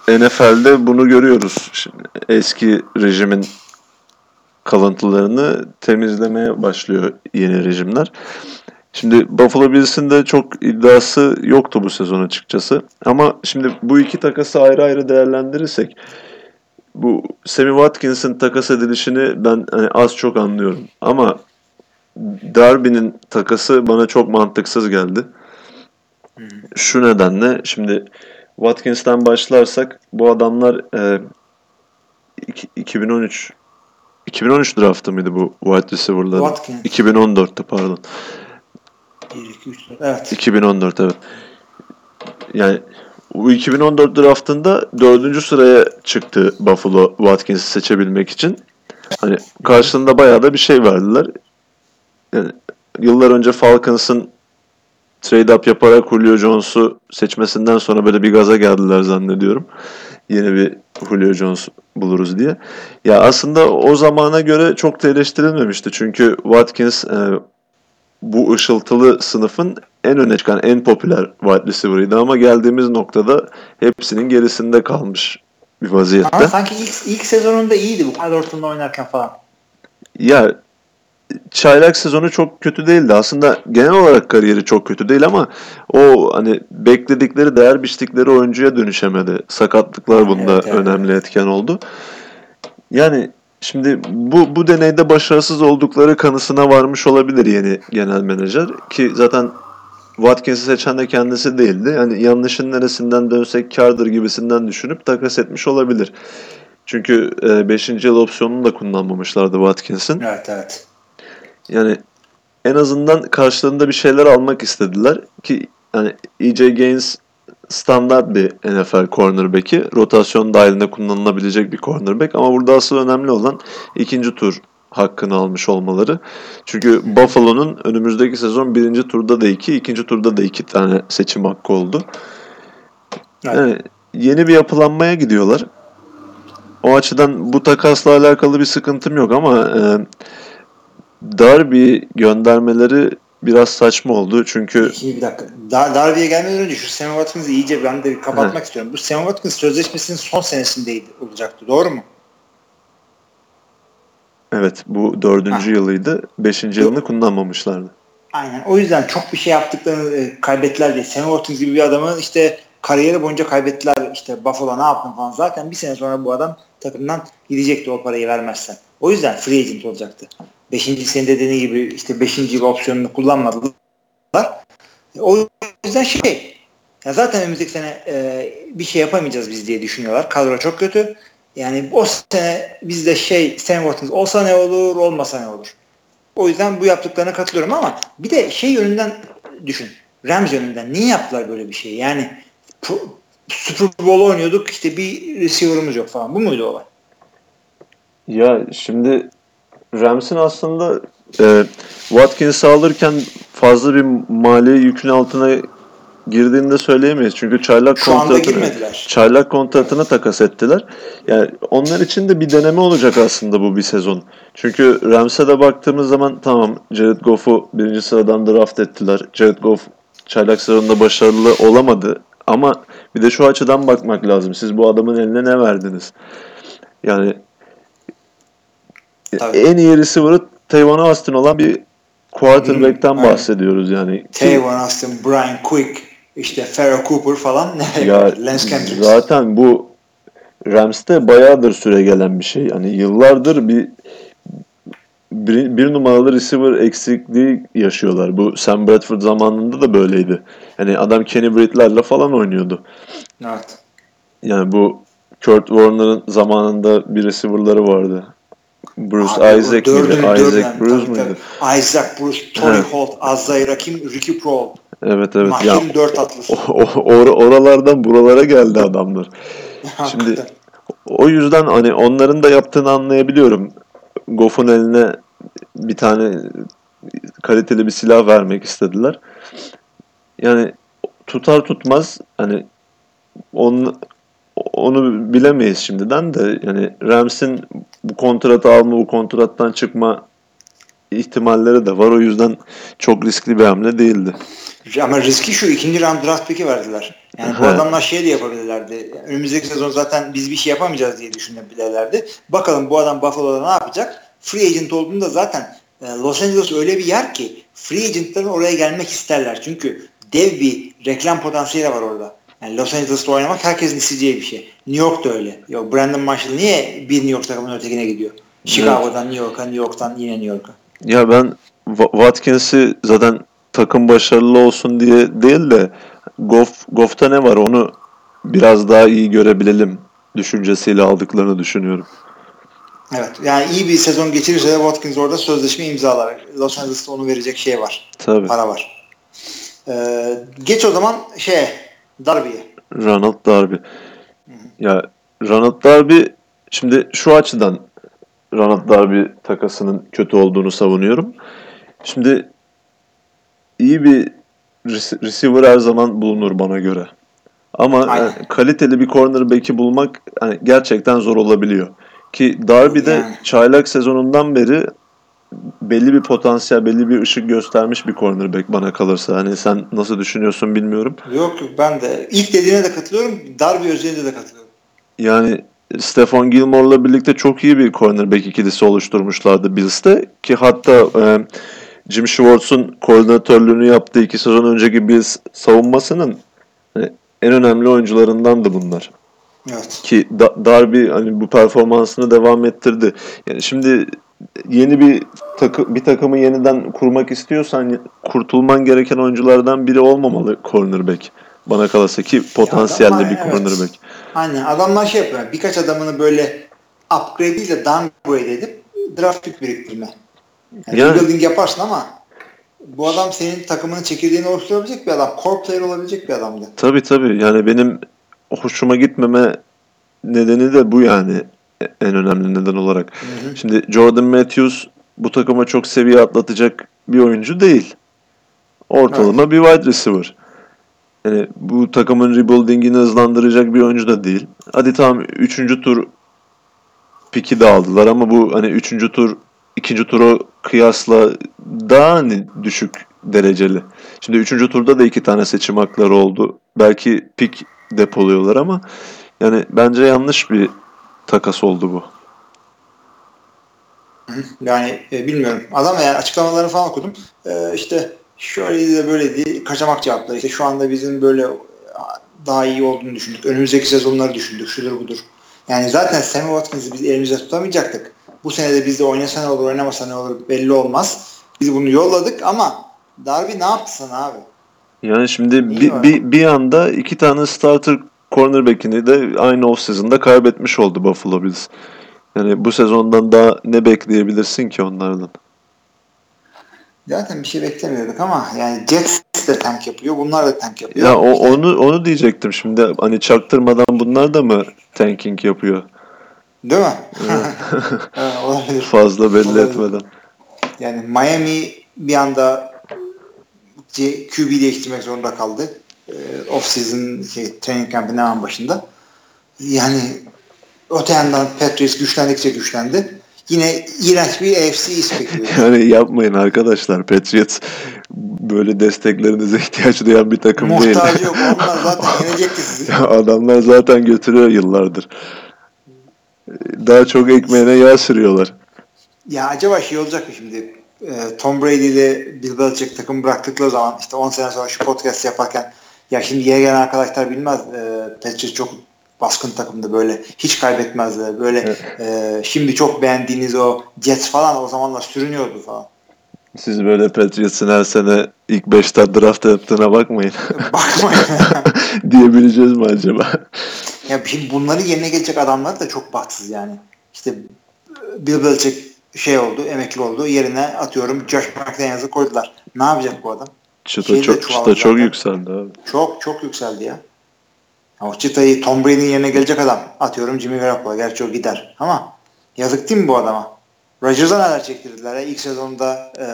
NFL'de bunu görüyoruz. Şimdi eski rejimin kalıntılarını temizlemeye başlıyor yeni rejimler. Şimdi Buffalo Bills'in de çok iddiası yoktu bu sezon açıkçası. Ama şimdi bu iki takası ayrı ayrı değerlendirirsek bu Sammy Watkins'in takas edilişini ben hani az çok anlıyorum. Ama Darby'nin takası bana çok mantıksız geldi. Hmm. Şu nedenle şimdi Watkins'ten başlarsak bu adamlar e, 2013 2013 draftı mıydı bu wide receiver'lar? Watkins. 2014'te pardon. 1, 2, 3, evet. 2014 evet. Yani bu 2014 draftında dördüncü sıraya çıktı Buffalo Watkins'i seçebilmek için. Hani karşılığında bayağı da bir şey verdiler yani yıllar önce Falcons'ın trade up yaparak Julio Jones'u seçmesinden sonra böyle bir gaza geldiler zannediyorum. Yeni bir Julio Jones buluruz diye. Ya aslında o zamana göre çok da eleştirilmemişti. Çünkü Watkins e, bu ışıltılı sınıfın en öne çıkan, en popüler wide receiver'ıydı ama geldiğimiz noktada hepsinin gerisinde kalmış bir vaziyette. Ama sanki ilk, ilk sezonunda iyiydi bu Kyle oynarken falan. Ya çaylak sezonu çok kötü değildi. Aslında genel olarak kariyeri çok kötü değil ama o hani bekledikleri, değer biçtikleri oyuncuya dönüşemedi. Sakatlıklar bunda evet, evet. önemli etken oldu. Yani şimdi bu bu deneyde başarısız oldukları kanısına varmış olabilir yeni genel menajer ki zaten Watkins'i seçen de kendisi değildi. Yani yanlışın neresinden dönsek kardır gibisinden düşünüp takas etmiş olabilir. Çünkü 5. E, yıl opsiyonunu da kullanmamışlardı Watkins'in. Evet evet. Yani en azından karşılığında bir şeyler almak istediler ki yani EJ Gaines standart bir NFL cornerback'i. Rotasyon dahilinde kullanılabilecek bir cornerback ama burada asıl önemli olan ikinci tur hakkını almış olmaları. Çünkü Buffalo'nun önümüzdeki sezon birinci turda da iki, ikinci turda da iki tane seçim hakkı oldu. Yani yeni bir yapılanmaya gidiyorlar. O açıdan bu takasla alakalı bir sıkıntım yok ama e, Darby göndermeleri biraz saçma oldu çünkü... Şimdi bir dakika. Dar Darby'ye gelmeden önce şu Sam Watkins'i iyice ben de kapatmak He. istiyorum. Bu Sam Watkins sözleşmesinin son senesindeydi olacaktı. Doğru mu? Evet bu dördüncü ha. yılıydı. Beşinci yılını kullanmamışlardı. Aynen. O yüzden çok bir şey yaptıklarını e, kaybettiler diye. Sam Watkins gibi bir adamı işte kariyeri boyunca kaybettiler. İşte Buffalo ne yaptın falan. Zaten bir sene sonra bu adam takımdan gidecekti o parayı vermezsen. O yüzden free agent olacaktı. Beşinci senin dediğin gibi işte beşinci yıl opsiyonunu kullanmadılar. O yüzden şey ya zaten önümüzdeki sene e, bir şey yapamayacağız biz diye düşünüyorlar. Kadro çok kötü. Yani o sene bizde şey Sam Watkins olsa ne olur olmasa ne olur. O yüzden bu yaptıklarına katılıyorum ama bir de şey yönünden düşün. Rams yönünden niye yaptılar böyle bir şey? Yani Super Bowl oynuyorduk işte bir receiver'ımız yok falan. Bu muydu olay? Ya şimdi Rams'in aslında e, Watkins'i alırken fazla bir mali yükün altına girdiğini de söyleyemeyiz. Çünkü çaylak Şu kontratını, çaylak kontratını takas ettiler. Yani onlar için de bir deneme olacak aslında bu bir sezon. Çünkü Rams'e de baktığımız zaman tamam Jared Goff'u birinci sıradan draft ettiler. Jared Goff çaylak sezonunda başarılı olamadı. Ama bir de şu açıdan bakmak lazım. Siz bu adamın eline ne verdiniz? Yani Tabii. en iyi receiver'ı Tavon Austin olan bir quarterback'ten hmm, bahsediyoruz yani. Tavon Austin, Brian Quick, işte Farrah Cooper falan. ya, Lance Kendricks. Zaten bu Rams'te bayağıdır süre gelen bir şey. Yani yıllardır bir bir, bir numaralı receiver eksikliği yaşıyorlar. Bu Sam Bradford zamanında da böyleydi. Yani adam Kenny Brittler'la falan oynuyordu. Evet. Yani bu Kurt Warner'ın zamanında bir receiver'ları vardı. Bruce Abi, Isaac miydi? Isaac yani, Bruce tabii, muydu? Tabii. Isaac Bruce, Tony Holt, Azzair Rakim, Ricky Prohl. Evet evet. Mahir ya, dört atlısı. O, or, oralardan buralara geldi adamlar. Şimdi o yüzden hani onların da yaptığını anlayabiliyorum. Goff'un eline bir tane kaliteli bir silah vermek istediler. Yani tutar tutmaz hani onu onu bilemeyiz şimdiden de yani Rams'in bu kontratı alma bu kontrattan çıkma ihtimalleri de var. O yüzden çok riskli bir hamle değildi. Ama riski şu ikinci round draft pick'i verdiler. Yani bu adamlar şey de yapabilirlerdi. Önümüzdeki sezon zaten biz bir şey yapamayacağız diye düşünebilirlerdi. Bakalım bu adam Buffalo'da ne yapacak? Free agent olduğunda zaten e, Los Angeles öyle bir yer ki free agentların oraya gelmek isterler. Çünkü dev bir reklam potansiyeli var orada. Yani Los Angeles'ta oynamak herkesin isteyeceği bir şey. New York da öyle. Yok Brandon Marshall niye bir New York takımının ötekine gidiyor? Chicago'dan New York'a, New York'tan yine New York'a. Ya ben Watkins'i zaten takım başarılı olsun diye değil de Goff, Goff'ta ne var onu biraz daha iyi görebilelim düşüncesiyle aldıklarını düşünüyorum. Evet. Yani iyi bir sezon geçirirse de Watkins orada sözleşme imzalar. Los Angeles'ta onu verecek şey var. Tabii. Para var. Ee, geç o zaman şey Darby'ye. Ronald Darby. Hı-hı. Ya Ronald Darby şimdi şu açıdan Ronald Darby takasının kötü olduğunu savunuyorum. Şimdi iyi bir receiver her zaman bulunur bana göre. Ama yani, kaliteli bir cornerback'i bulmak yani gerçekten zor olabiliyor. Ki Darby'de yani. çaylak sezonundan beri belli bir potansiyel, belli bir ışık göstermiş bir cornerback bana kalırsa. Hani sen nasıl düşünüyorsun bilmiyorum. Yok yok ben de ilk dediğine de katılıyorum. Darby özelinde de katılıyorum. Yani Stefan Gilmore'la birlikte çok iyi bir cornerback ikilisi oluşturmuşlardı Bills'te ki hatta e, Jim Schwartz'un koordinatörlüğünü yaptığı iki sezon önceki Bills savunmasının e, en önemli oyuncularındandı bunlar. Evet. Ki da, Darby hani bu performansını devam ettirdi. Yani şimdi yeni bir takı, bir takımı yeniden kurmak istiyorsan kurtulman gereken oyunculardan biri olmamalı cornerback. Bana kalırsa ki potansiyelli bir cornerback. Aynen adamlar şey yapıyor. Birkaç adamını böyle upgrade de downgrade edip draft pick biriktirme. Yani, yani rebuilding yaparsın ama bu adam senin takımının çekirdeğini oluşturabilecek bir adam. Core player olabilecek bir adamdı. Tabii tabii. Yani benim hoşuma gitmeme nedeni de bu yani en önemli neden olarak. Hı hı. Şimdi Jordan Matthews bu takıma çok seviye atlatacak bir oyuncu değil. Ortalama evet. bir wide receiver. Yani bu takımın rebuilding'ini hızlandıracak bir oyuncu da değil. Hadi tamam 3. tur piki de aldılar ama bu hani 3. tur ikinci tura kıyasla daha hani düşük dereceli. Şimdi üçüncü turda da iki tane seçim hakları oldu. Belki pik depoluyorlar ama yani bence yanlış bir takas oldu bu. Yani e, bilmiyorum. Adam yani açıklamalarını falan okudum. E, işte şöyle de böyle değil. Kaçamak cevapları. İşte şu anda bizim böyle daha iyi olduğunu düşündük. Önümüzdeki sezonları düşündük. Şudur budur. Yani zaten Sammy Watkins'i biz elimizde tutamayacaktık. Bu sene de bizde oynasa ne olur oynamasa ne olur belli olmaz. Biz bunu yolladık ama Darby ne yaptı sana abi? Yani şimdi bir, bir, bir anda iki tane starter cornerback'ini de aynı off season'da kaybetmiş oldu Buffalo Bills. Yani bu sezondan daha ne bekleyebilirsin ki onlardan? Zaten bir şey beklemiyorduk ama yani Jets de tank yapıyor, bunlar da tank yapıyor. Ya o, onu onu diyecektim şimdi. Hani çaktırmadan bunlar da mı tanking yapıyor? Değil mi? evet, olabilir. Fazla belli olabilir. etmeden. Yani Miami bir anda QB değiştirmek zorunda kaldı. Ee, off season şey, training camp'in hemen başında. Yani öte yandan Patriots güçlendikçe güçlendi. Yine iğrenç bir AFC East bekliyor. Yani yapmayın arkadaşlar. Patriots böyle desteklerinize ihtiyaç duyan bir takım Muhtacı değil. Muhtacı yok. Onlar zaten yenecekti sizi. Adamlar zaten götürüyor yıllardır. Daha çok ekmeğine yağ sürüyorlar. Ya acaba şey olacak mı şimdi? E, Tom Brady ile Bill Belichick takım bıraktıkları zaman işte 10 sene sonra şu podcast yaparken ya şimdi yeni gelen arkadaşlar bilmez e, Patriots çok baskın takımdı böyle hiç kaybetmezdi böyle e, şimdi çok beğendiğiniz o Jets falan o zamanlar sürünüyordu falan. Siz böyle Patriots'ın her sene ilk 5'te draft yaptığına bakmayın. Bakmayın. Diyebileceğiz mi acaba? Ya şimdi bunları yerine gelecek adamlar da çok bahtsız yani. İşte Bill Belichick şey oldu, emekli oldu. Yerine atıyorum Josh McDaniels'ı koydular. Ne yapacak bu adam? Çıta Şeyi çok, çıta çok yükseldi abi. Çok çok yükseldi ya. O çıtayı Tom Brady'nin yerine gelecek adam. Atıyorum Jimmy Garoppolo. Gerçi o gider. Ama yazık değil mi bu adama? Rodgers'a neler çektirdiler ya. İlk sezonda e,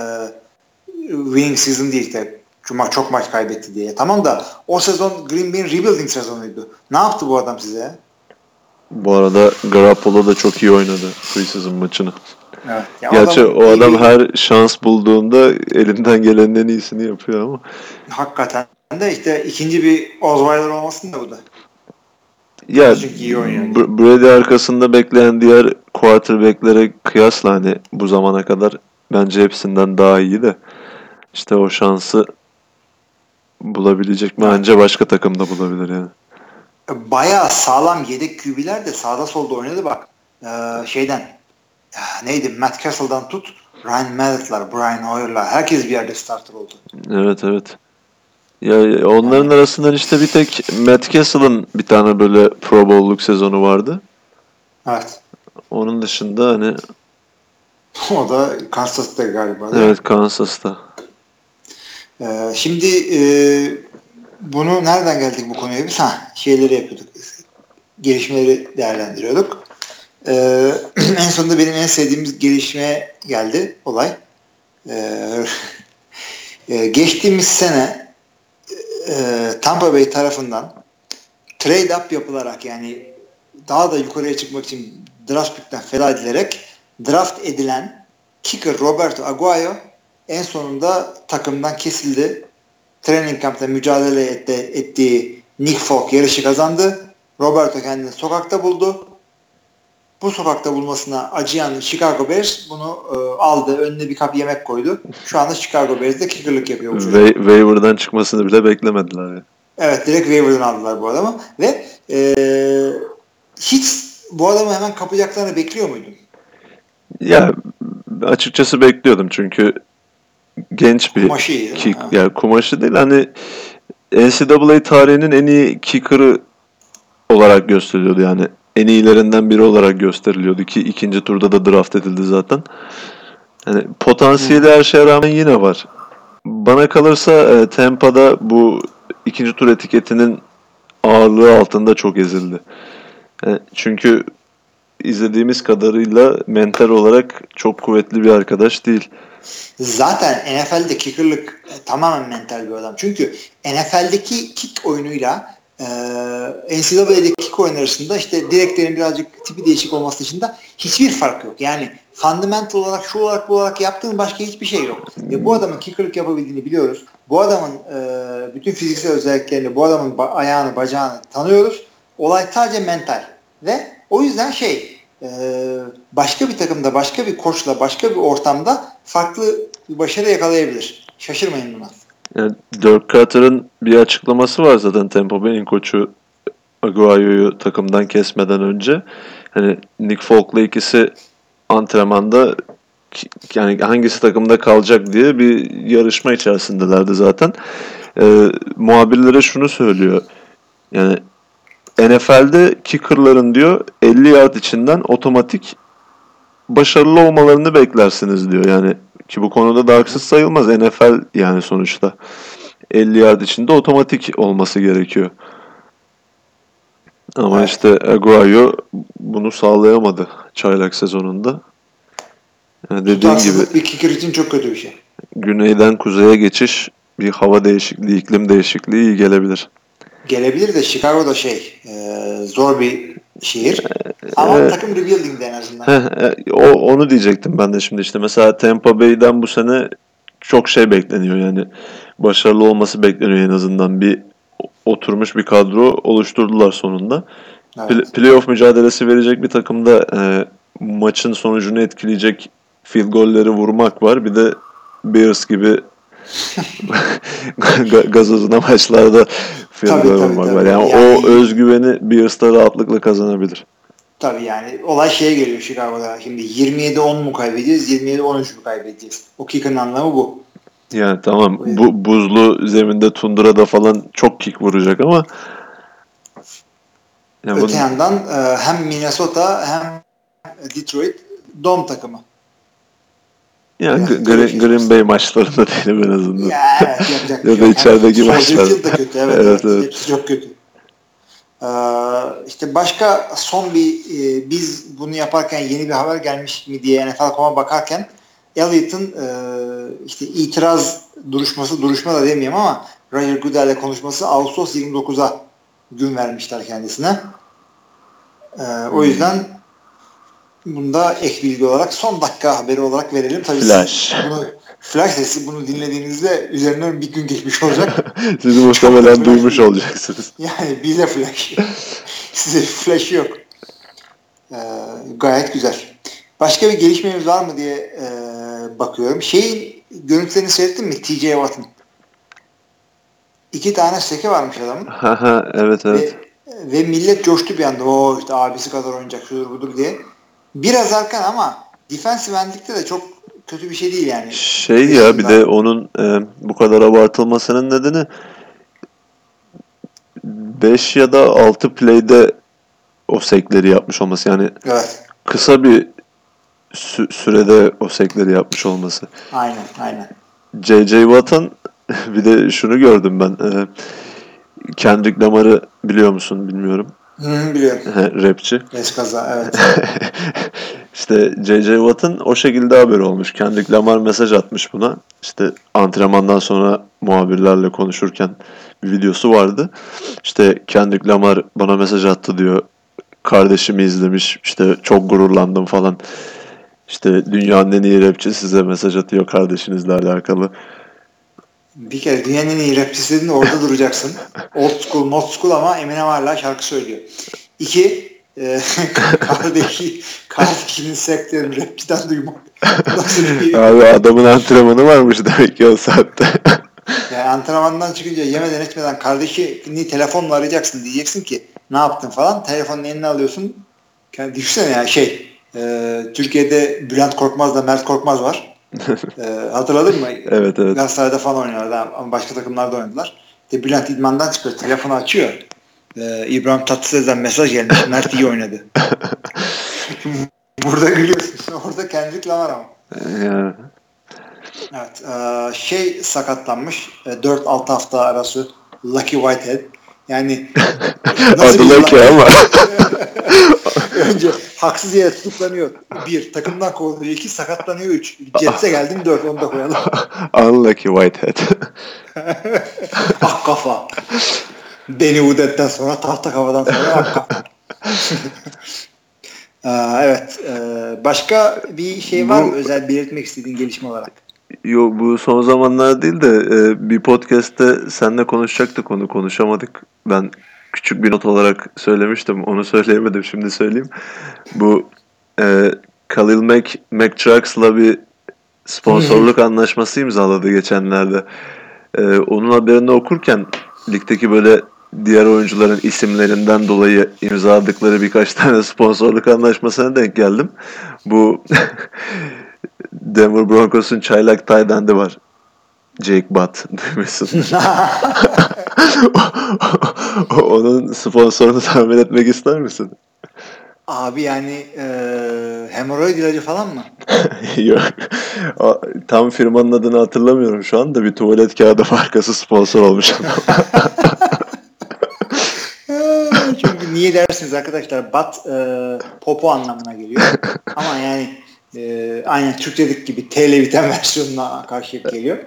winning season değil de Cuma çok maç kaybetti diye. Tamam da o sezon Green Bay'in rebuilding sezonuydu. Ne yaptı bu adam size? Bu arada Garoppolo da çok iyi oynadı preseason maçını. Evet. Ya Gerçi adam, o adam her şans bulduğunda elinden gelenin en iyisini yapıyor ama. Hakikaten de işte ikinci bir Osweiler olmasın da bu da. Ya Brady arkasında bekleyen diğer quarterbacklere kıyasla hani bu zamana kadar bence hepsinden daha iyi de işte o şansı bulabilecek mi? Anca başka takımda bulabilir yani. Bayağı sağlam yedek QB'ler de sağda solda oynadı bak. Ee, şeyden neydi Matt Castle'dan tut Ryan Mallett'lar, Brian Hoyer'lar herkes bir yerde starter oldu. Evet evet. Ya onların arasından işte bir tek Matt Castle'ın bir tane böyle Pro Bowl'luk sezonu vardı. Evet. Onun dışında hani o da Kansas'ta galiba. Evet Kansas'ta. Ee, şimdi e, bunu nereden geldik bu konuya biz? Ha, şeyleri yapıyorduk. Gelişmeleri değerlendiriyorduk. Ee, en sonunda benim en sevdiğimiz gelişme geldi olay. Ee, e, geçtiğimiz sene e, Tampa Bay tarafından trade up yapılarak yani daha da yukarıya çıkmak için draft pick'ten feda edilerek draft edilen kicker Roberto Aguayo en sonunda takımdan kesildi. Training camp'ta mücadele etti, ettiği Nick Folk yarışı kazandı. Roberto kendini sokakta buldu. Bu sokakta bulmasına acıyan Chicago Bears bunu e, aldı. Önüne bir kap yemek koydu. Şu anda Chicago Bears'de kickerlık yapıyor çocuk. Waiver'dan çıkmasını bile beklemediler. Yani. Evet direkt waiver'dan aldılar bu adamı. Ve e, hiç bu adamı hemen kapacaklarını bekliyor muydun? Ya açıkçası bekliyordum çünkü genç bir kumaşı kick, yani kumaşı değil hani NCAA tarihinin en iyi kicker'ı olarak gösteriyordu yani en iyilerinden biri olarak gösteriliyordu ki ikinci turda da draft edildi zaten. Yani potansiyeli her şeye rağmen yine var. Bana kalırsa e, Tampa'da bu ikinci tur etiketinin ağırlığı altında çok ezildi. Yani çünkü izlediğimiz kadarıyla mental olarak çok kuvvetli bir arkadaş değil. Zaten NFL'de kickerlık e, tamamen mental bir adam. Çünkü NFL'deki kick oyunuyla e, NCAA'deki kick oyun arasında işte direklerin birazcık tipi değişik olması dışında hiçbir fark yok. Yani fundamental olarak şu olarak bu olarak yaptığın başka hiçbir şey yok. Ve bu adamın kickerlık yapabildiğini biliyoruz. Bu adamın e, bütün fiziksel özelliklerini, bu adamın ba- ayağını, bacağını tanıyoruz. Olay sadece mental. Ve o yüzden şey e, başka bir takımda, başka bir koçla, başka bir ortamda farklı bir başarı yakalayabilir. Şaşırmayın buna. Yani Dirk Carter'ın bir açıklaması var zaten Tampa Bay'in koçu Aguayo'yu takımdan kesmeden önce. Hani Nick Folk'la ikisi antrenmanda yani hangisi takımda kalacak diye bir yarışma içerisindelerdi zaten. Ee, muhabirlere şunu söylüyor. Yani NFL'de kicker'ların diyor 50 yard içinden otomatik başarılı olmalarını beklersiniz diyor. Yani ki bu konuda da haksız sayılmaz. NFL yani sonuçta 50 yard içinde otomatik olması gerekiyor. Ama evet. işte Aguayo bunu sağlayamadı çaylak sezonunda. Yani dediğim gibi bir kicker için çok kötü bir şey. Güneyden kuzeye geçiş bir hava değişikliği, iklim değişikliği iyi gelebilir. Gelebilir de Chicago'da şey e, zor bir şehir. Ama evet. takım rebuilding'de en azından. E, o, onu diyecektim ben de şimdi işte. Mesela Tampa Bay'den bu sene çok şey bekleniyor yani. Başarılı olması bekleniyor en azından. Bir oturmuş bir kadro oluşturdular sonunda. Evet. playoff mücadelesi verecek bir takımda e, maçın sonucunu etkileyecek field golleri vurmak var. Bir de Bears gibi gazozuna maçlarda goal vurmak var. Yani, yani o özgüveni Bears'ta rahatlıkla kazanabilir. Tabii yani olay şeye geliyor Chicago'da. Şimdi 27-10 mu kaybedeceğiz, 27-13 mu kaybedeceğiz? O kicker'ın anlamı bu. Yani tamam bu buzlu zeminde tundurada falan çok kick vuracak ama yani Öte bunu... yandan e, hem Minnesota hem Detroit dom takımı. Yani yani Green, Green Bay maçlarında değilim en azından. Ya, evet, yapacak ya da şey içerideki yani, maçlar. da kötü. Evet, evet, evet. Hepsi çok kötü. Ee, işte başka son bir e, biz bunu yaparken yeni bir haber gelmiş mi diye NFL.com'a bakarken Elliott'ın e, işte itiraz duruşması, duruşma da demeyeyim ama Roger Goodell'le konuşması Ağustos 29'a gün vermişler kendisine. E, o yüzden bunda ek bilgi olarak son dakika haberi olarak verelim. Tabii Flash. Bunu, flash sesi bunu dinlediğinizde üzerinden bir gün geçmiş olacak. Siz muhtemelen duymuş olacaksınız. Yani bize flash. Size flash yok. Ee, gayet güzel. Başka bir gelişmemiz var mı diye e, bakıyorum. Şeyin görüntülerini seyrettin mi? TJ Watt'ın. İki tane seke varmış adamın. evet evet. Ve, ve millet coştu bir anda. O işte abisi kadar oynayacak şudur budur diye. Biraz erken ama defensive endlikte de çok kötü bir şey değil yani. Şey ya bir de onun e, bu kadar abartılmasının nedeni 5 ya da 6 play'de o sekleri yapmış olması. Yani evet. kısa bir sü- sürede o sekleri yapmış olması. Aynen aynen. J.J. Watt'ın bir de şunu gördüm ben. E, Kendrick Lamar'ı biliyor musun bilmiyorum. Hı, biliyorum. Rapçi. Eskaza evet. İşte J.J. Watt'ın o şekilde haberi olmuş. Kendrick Lamar mesaj atmış buna. İşte antrenmandan sonra muhabirlerle konuşurken bir videosu vardı. İşte Kendrick Lamar bana mesaj attı diyor. Kardeşimi izlemiş. İşte çok gururlandım falan. İşte dünyanın en iyi rapçi size mesaj atıyor kardeşinizle alakalı. Bir kere dünyanın en iyi rapçisi dedin orada duracaksın. Old school, not school ama Eminem hala şarkı söylüyor. İki, e, kardeşi, kardeşinin sektörün rapçiden duymak. Abi adamın antrenmanı varmış demek ki o saatte. yani antrenmandan çıkınca yemeden etmeden kardeşini telefonla arayacaksın diyeceksin ki ne yaptın falan. Telefonun eline alıyorsun. Yani düşünsene ya şey e, Türkiye'de Bülent Korkmaz da Mert Korkmaz var ee, hatırladın mı? evet evet. Galatasaray'da falan oynuyorlar ama başka takımlarda oynadılar. İşte Bülent İdman'dan çıkıyor. Telefonu açıyor. Ee, İbrahim Tatlıses'den mesaj gelmiş. Mert iyi oynadı. Burada gülüyorsun. Orada Kendrick Lamar ama. Yani. Evet. E, şey sakatlanmış. E, 4-6 hafta arası Lucky Whitehead. Yani Adı Lucky ama. Önce haksız yere tutuklanıyor. Bir, takımdan kovuluyor. iki sakatlanıyor. Üç, Jets'e geldim. Dört, onu da koyalım. Unlucky Whitehead. ah kafa. Danny Woodhead'den sonra tahta kafadan sonra ah kafa. Aa, evet. Ee, başka bir şey var mı özel belirtmek istediğin gelişme olarak? Yo bu son zamanlar değil de e, bir podcast'te seninle konuşacaktık onu konuşamadık. Ben küçük bir not olarak söylemiştim. Onu söyleyemedim şimdi söyleyeyim. Bu e, Khalil Mack, Mack Trucks'la bir sponsorluk anlaşması imzaladı geçenlerde. E, onun haberini okurken ligdeki böyle diğer oyuncuların isimlerinden dolayı imzaladıkları birkaç tane sponsorluk anlaşmasına denk geldim. Bu Denver Broncos'un çaylak end'i var. Jake Butt duymuşsun. Onun sponsorunu tahmin etmek ister misin? Abi yani e, hemoroid ilacı falan mı? Yok. Tam firmanın adını hatırlamıyorum şu anda. Bir tuvalet kağıdı markası sponsor olmuş. Çünkü niye dersiniz arkadaşlar? Bat e, popo anlamına geliyor. Ama yani e, aynen Türkçedeki gibi T vitamin versiyonuna karşı geliyor.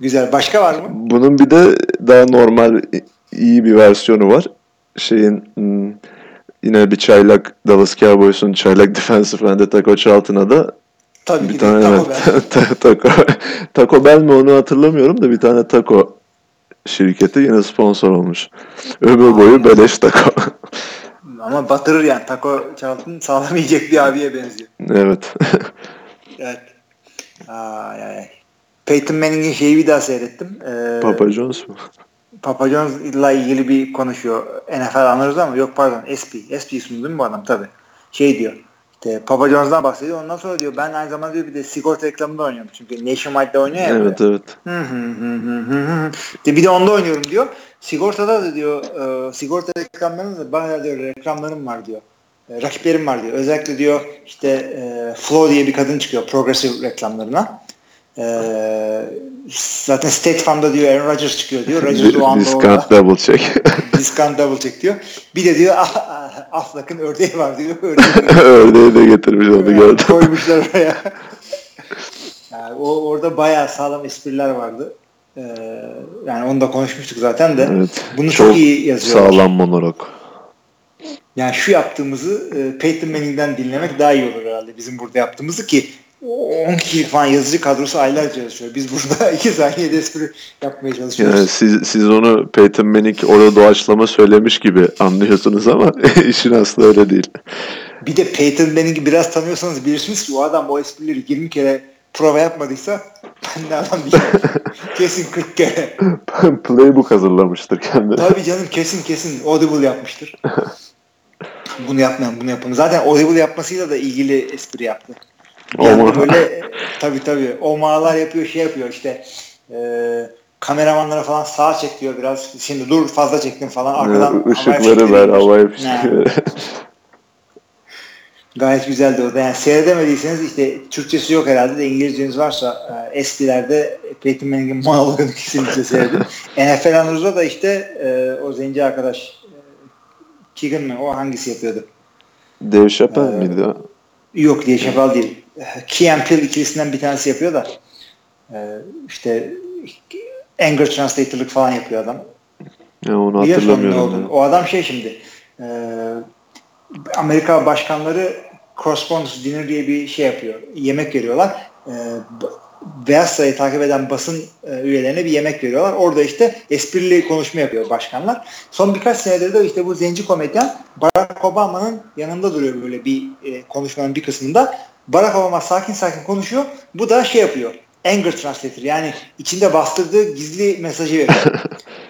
Güzel. Başka var mı? Bunun bir de daha normal iyi bir versiyonu var. Şeyin hmm, yine bir çaylak Dallas Cowboys'un çaylak defensive end'e Taco Charlton'a da Tabii bir tane Taco Bell. ta- taco, taco Bell mi onu hatırlamıyorum da bir tane taco şirketi yine sponsor olmuş. Ömür boyu beleş taco. Ama batırır yani. Taco Charlton sağlam yiyecek bir abiye benziyor. evet. Evet. Ay, ay. Peyton Manning'in şeyi bir daha seyrettim. Ee, Papa John's mu? Papa John'la ilgili bir konuşuyor. NFL anlarız ama yok pardon SP. SP ismi değil mi bu adam tabi. Şey diyor. İşte Papa John'dan bahsediyor. Ondan sonra diyor ben aynı zamanda diyor bir de sigorta reklamında oynuyorum. Çünkü Nationwide'de oynuyor ya. Evet evet. Hı hı hı hı hı hı. İşte bir de onda oynuyorum diyor. Sigortada da diyor e, sigorta reklamlarında da bayağı diyor reklamlarım var diyor. E, rakiplerim var diyor. Özellikle diyor işte e, Flo diye bir kadın çıkıyor progressive reklamlarına. E, zaten State Farm'da diyor Aaron Rodgers çıkıyor diyor. Rodgers o anda orada. Discount double check. Discount double check diyor. Bir de diyor ah, ah, Aflak'ın ördeği var diyor. Ördeği Ördeği de getirmiş onu gördüm. koymuşlar oraya. Yani o orada bayağı sağlam espriler vardı. Ee, yani onu da konuşmuştuk zaten de. Evet. Bunu çok, iyi yazıyorlar. Sağlam monolog. Yani şu yaptığımızı e, Peyton Manning'den dinlemek daha iyi olur herhalde bizim burada yaptığımızı ki 10 kişilik falan yazıcı kadrosu aylarca çalışıyor. Biz burada 2 saniyede espri yapmaya çalışıyoruz. Yani siz, siz onu Peyton Manning orada doğaçlama söylemiş gibi anlıyorsunuz ama işin aslı öyle değil. Bir de Peyton Manning'i biraz tanıyorsanız bilirsiniz ki o adam o esprileri 20 kere prova yapmadıysa ben de adam diyeceğim. kesin 40 kere. Playbook hazırlamıştır kendine. Tabii canım kesin kesin Audible yapmıştır. bunu yapmayan bunu yapan. Zaten Audible yapmasıyla da ilgili espri yaptı. Oma. anda böyle tabii tabii omalar yapıyor şey yapıyor işte e, kameramanlara falan sağa çek diyor biraz. Şimdi dur fazla çektim falan arkadan Işıkları ver, havaya Ne? Gayet güzeldi orada. Yani seyredemediyseniz işte Türkçesi yok herhalde de İngilizceniz varsa e, eskilerde Peyton Manning'in monologunu kesinlikle seyredin. NFL Anur'da da işte e, o zenci arkadaş e, Keegan mı? O hangisi yapıyordu? Dave Chappelle Ee, miydi? Yok diye Chappelle değil. Key and Peele ikilisinden bir tanesi yapıyor da e, işte anger translator'lık falan yapıyor adam. Ya onu hatırlamıyorum. ya. O adam şey şimdi e, Amerika başkanları correspondence dinner diye bir şey yapıyor. Yemek veriyorlar. E, b- Beyaz Sarayı takip eden basın e, üyelerine bir yemek veriyorlar. Orada işte esprili konuşma yapıyor başkanlar. Son birkaç senedir de işte bu zenci komedyen Barack Obama'nın yanında duruyor böyle bir e, konuşmanın bir kısmında. Barack Obama sakin sakin konuşuyor. Bu da şey yapıyor. Anger translator yani içinde bastırdığı gizli mesajı veriyor.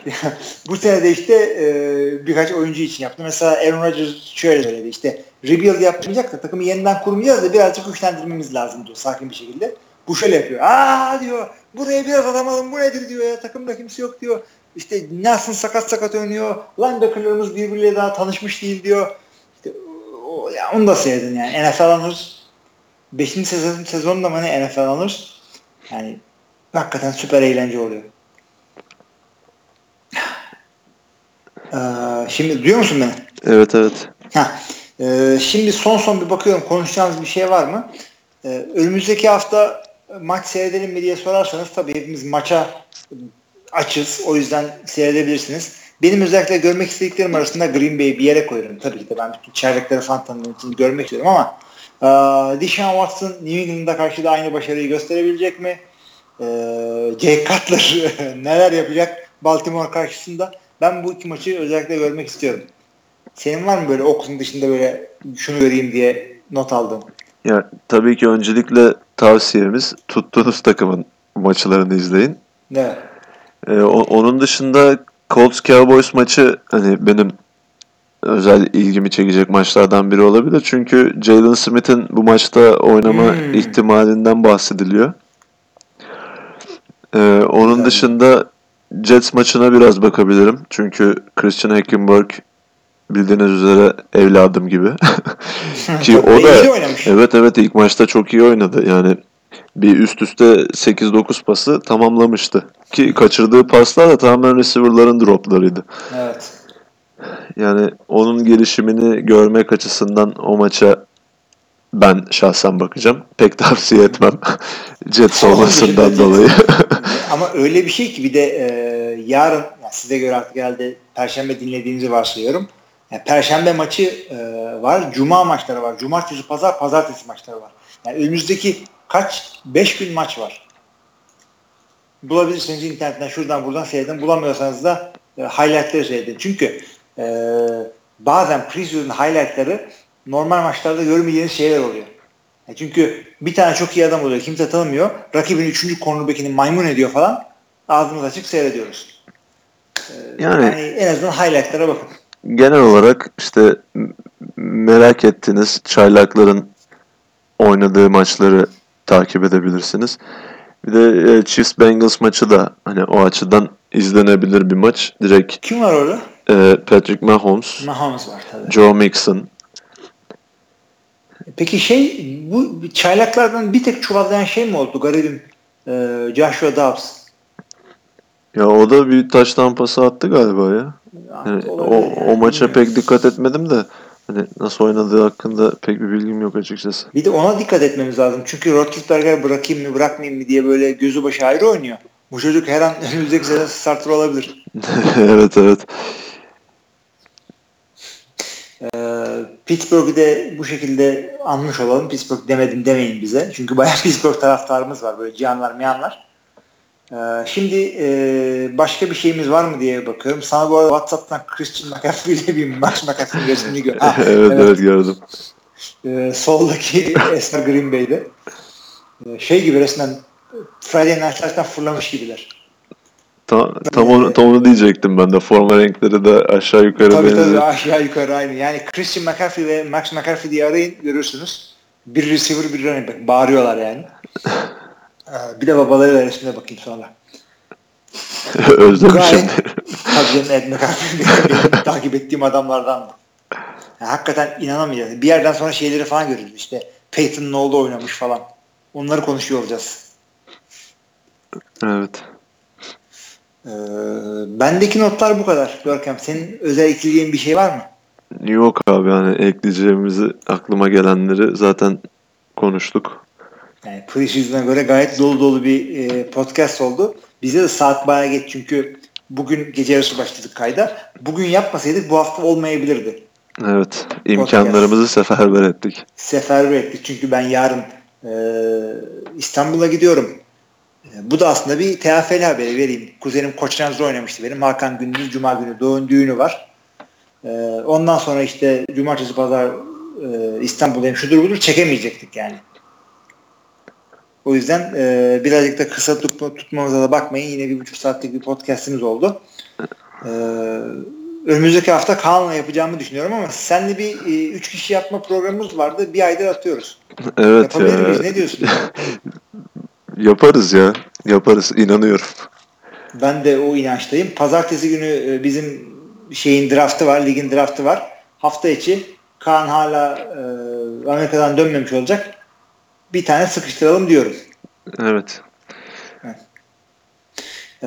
bu sene de işte e, birkaç oyuncu için yaptı. Mesela Aaron Rodgers şöyle söyledi işte rebuild yapmayacak da takımı yeniden kurmayacağız da birazcık güçlendirmemiz lazım diyor sakin bir şekilde. Bu şöyle yapıyor. Aa diyor buraya biraz adam alın bu nedir diyor ya takımda kimse yok diyor. İşte Nelson sakat sakat oynuyor. Linebacker'larımız birbiriyle daha tanışmış değil diyor. İşte, o, ya onu da seyredin yani. NFL alır. 5. sezon, sezonda mı ne NFL alır? Yani hakikaten süper eğlence oluyor. Ee, şimdi duyuyor musun beni? Evet evet. Heh. Ee, şimdi son son bir bakıyorum konuşacağımız bir şey var mı? Ee, önümüzdeki hafta maç seyredelim mi diye sorarsanız tabii hepimiz maça açız. O yüzden seyredebilirsiniz. Benim özellikle görmek istediklerim arasında Green Bay'i bir yere koyuyorum. Tabii ki de ben bütün çeyrekleri falan tanıdığım için görmek istiyorum ama e, Deshaun Watson New England'a karşı da aynı başarıyı gösterebilecek mi? E, Jay Cutler neler yapacak Baltimore karşısında? Ben bu iki maçı özellikle görmek istiyorum. Senin var mı böyle Oakland dışında böyle şunu göreyim diye not aldığın? Ya tabii ki öncelikle tavsiyemiz tuttuğunuz takımın maçlarını izleyin. Evet. Ee, onun dışında Colts Cowboys maçı hani benim özel ilgimi çekecek maçlardan biri olabilir. Çünkü Jalen Smith'in bu maçta oynama hmm. ihtimalinden bahsediliyor. Ee, onun Güzel. dışında Jets maçına biraz bakabilirim. Çünkü Christian Hackenberg bildiğiniz üzere evladım gibi. Ki o da evet evet ilk maçta çok iyi oynadı. Yani bir üst üste 8-9 pası tamamlamıştı. Ki kaçırdığı paslar da tamamen receiver'ların droplarıydı. Evet. Yani onun gelişimini görmek açısından o maça ben şahsen bakacağım. Pek tavsiye etmem. Jets olmasından dolayı. Ama öyle bir şey ki bir de e, yarın yani size göre artık geldi Perşembe dinlediğinizi varsayıyorum. Yani Perşembe maçı e, var. Cuma maçları var. Cumartesi, pazar, pazartesi maçları var. Yani önümüzdeki kaç? 5 gün maç var. Bulabilirsiniz internetten şuradan buradan seyredin. Bulamıyorsanız da e, highlightları seyredin. Çünkü e, bazen preseason highlightları normal maçlarda görmeyeceğiniz şeyler oluyor. Yani çünkü bir tane çok iyi adam oluyor. Kimse tanımıyor. Rakibin 3. cornerback'ini maymun ediyor falan. Ağzımız açık seyrediyoruz. Ee, yani, yani en azından highlightlara bakın. Genel olarak işte merak ettiğiniz çaylakların oynadığı maçları takip edebilirsiniz. Bir de e, Chiefs Bengals maçı da hani o açıdan izlenebilir bir maç. Direkt Kim var orada? E, Patrick Mahomes. Mahomes var tabii. Joe Mixon. Peki şey bu çaylaklardan bir tek çuvallayan şey mi oldu garibim? Ee, Joshua Dobbs. Ya o da bir taş tampası attı galiba ya. Yani o, o maça pek dikkat etmedim de hani nasıl oynadığı hakkında pek bir bilgim yok açıkçası. Bir de ona dikkat etmemiz lazım. Çünkü Roethlisberger bırakayım mı bırakmayayım mı diye böyle gözü başı ayrı oynuyor. Bu çocuk her an önümüzdeki sene starter olabilir. evet evet. Ee, Pittsburgh'ü de bu şekilde anmış olalım. Pittsburgh demedim demeyin bize. Çünkü bayağı Pittsburgh taraftarımız var. Böyle cihanlar miyanlar. Ee, şimdi e, başka bir şeyimiz var mı diye bakıyorum. Sana bu arada WhatsApp'tan Christian McCaffrey ile bir Max McCaffrey resmini gör. evet, evet, evet gördüm. Ee, soldaki Esmer Green Bay'de. Ee, şey gibi resmen Friday Night Lights'tan fırlamış gibiler. Tam, tam, onu, tam onu diyecektim ben de. Forma renkleri de aşağı yukarı tabii, benziyor. Tabii aşağı yukarı aynı. Yani Christian McCaffrey ve Max McCaffrey diye arayın görürsünüz. Bir receiver bir running back. Bağırıyorlar yani. Ee, bir de babaları da resmine bakayım sonra. Özlemişim. Tabii canım Ed McCaffrey takip ettiğim adamlardan. Yani hakikaten inanamayacağız. Bir yerden sonra şeyleri falan görürüz. İşte Peyton'ın oğlu oynamış falan. Onları konuşuyor olacağız. Evet. Ee, bendeki notlar bu kadar. Görkem senin özel ekleyeceğin bir şey var mı? Yok abi yani ekleyeceğimizi aklıma gelenleri zaten konuştuk. Yani Preseason'a göre gayet dolu dolu bir e, podcast oldu. Bize de saat bayağı geç çünkü bugün gece yarısı başladık kayda. Bugün yapmasaydık bu hafta olmayabilirdi. Evet. imkanlarımızı podcast. seferber ettik. Seferber ettik çünkü ben yarın e, İstanbul'a gidiyorum. E, bu da aslında bir TFL haberi vereyim. Kuzenim Koçrenz'de oynamıştı benim. Hakan Gündüz Cuma günü doğum düğünü var. E, ondan sonra işte Cumartesi Pazar e, İstanbul'dayım şudur budur çekemeyecektik yani. O yüzden e, birazcık da kısa tutma, tutmamıza da bakmayın. Yine bir buçuk saatlik bir podcastimiz oldu. E, önümüzdeki hafta Kaan'la yapacağımı düşünüyorum ama senle bir e, üç kişi yapma programımız vardı. Bir aydır atıyoruz. Evet Yapabilir ya. miyiz? Ne diyorsun? Yaparız ya. Yaparız. inanıyorum. Ben de o inançtayım. Pazartesi günü e, bizim şeyin draftı var, ligin draftı var. Hafta içi Kaan hala e, Amerika'dan dönmemiş olacak. Bir tane sıkıştıralım diyorum. Evet. Ee,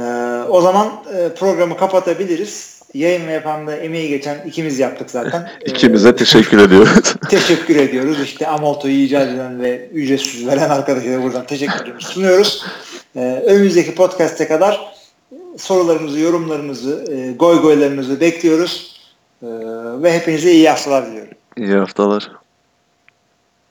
o zaman e, programı kapatabiliriz. Yayın ve yapamda emeği geçen ikimiz yaptık zaten. İkimize ee, teşekkür ediyoruz. teşekkür ediyoruz. İşte Amolto'yu icat eden ve ücretsiz veren arkadaşlara buradan teşekkürlerimizi sunuyoruz. Ee, önümüzdeki podcast'e kadar sorularımızı, yorumlarımızı, e, goy goylarınızı bekliyoruz. Ee, ve hepinize iyi haftalar diliyorum. İyi haftalar.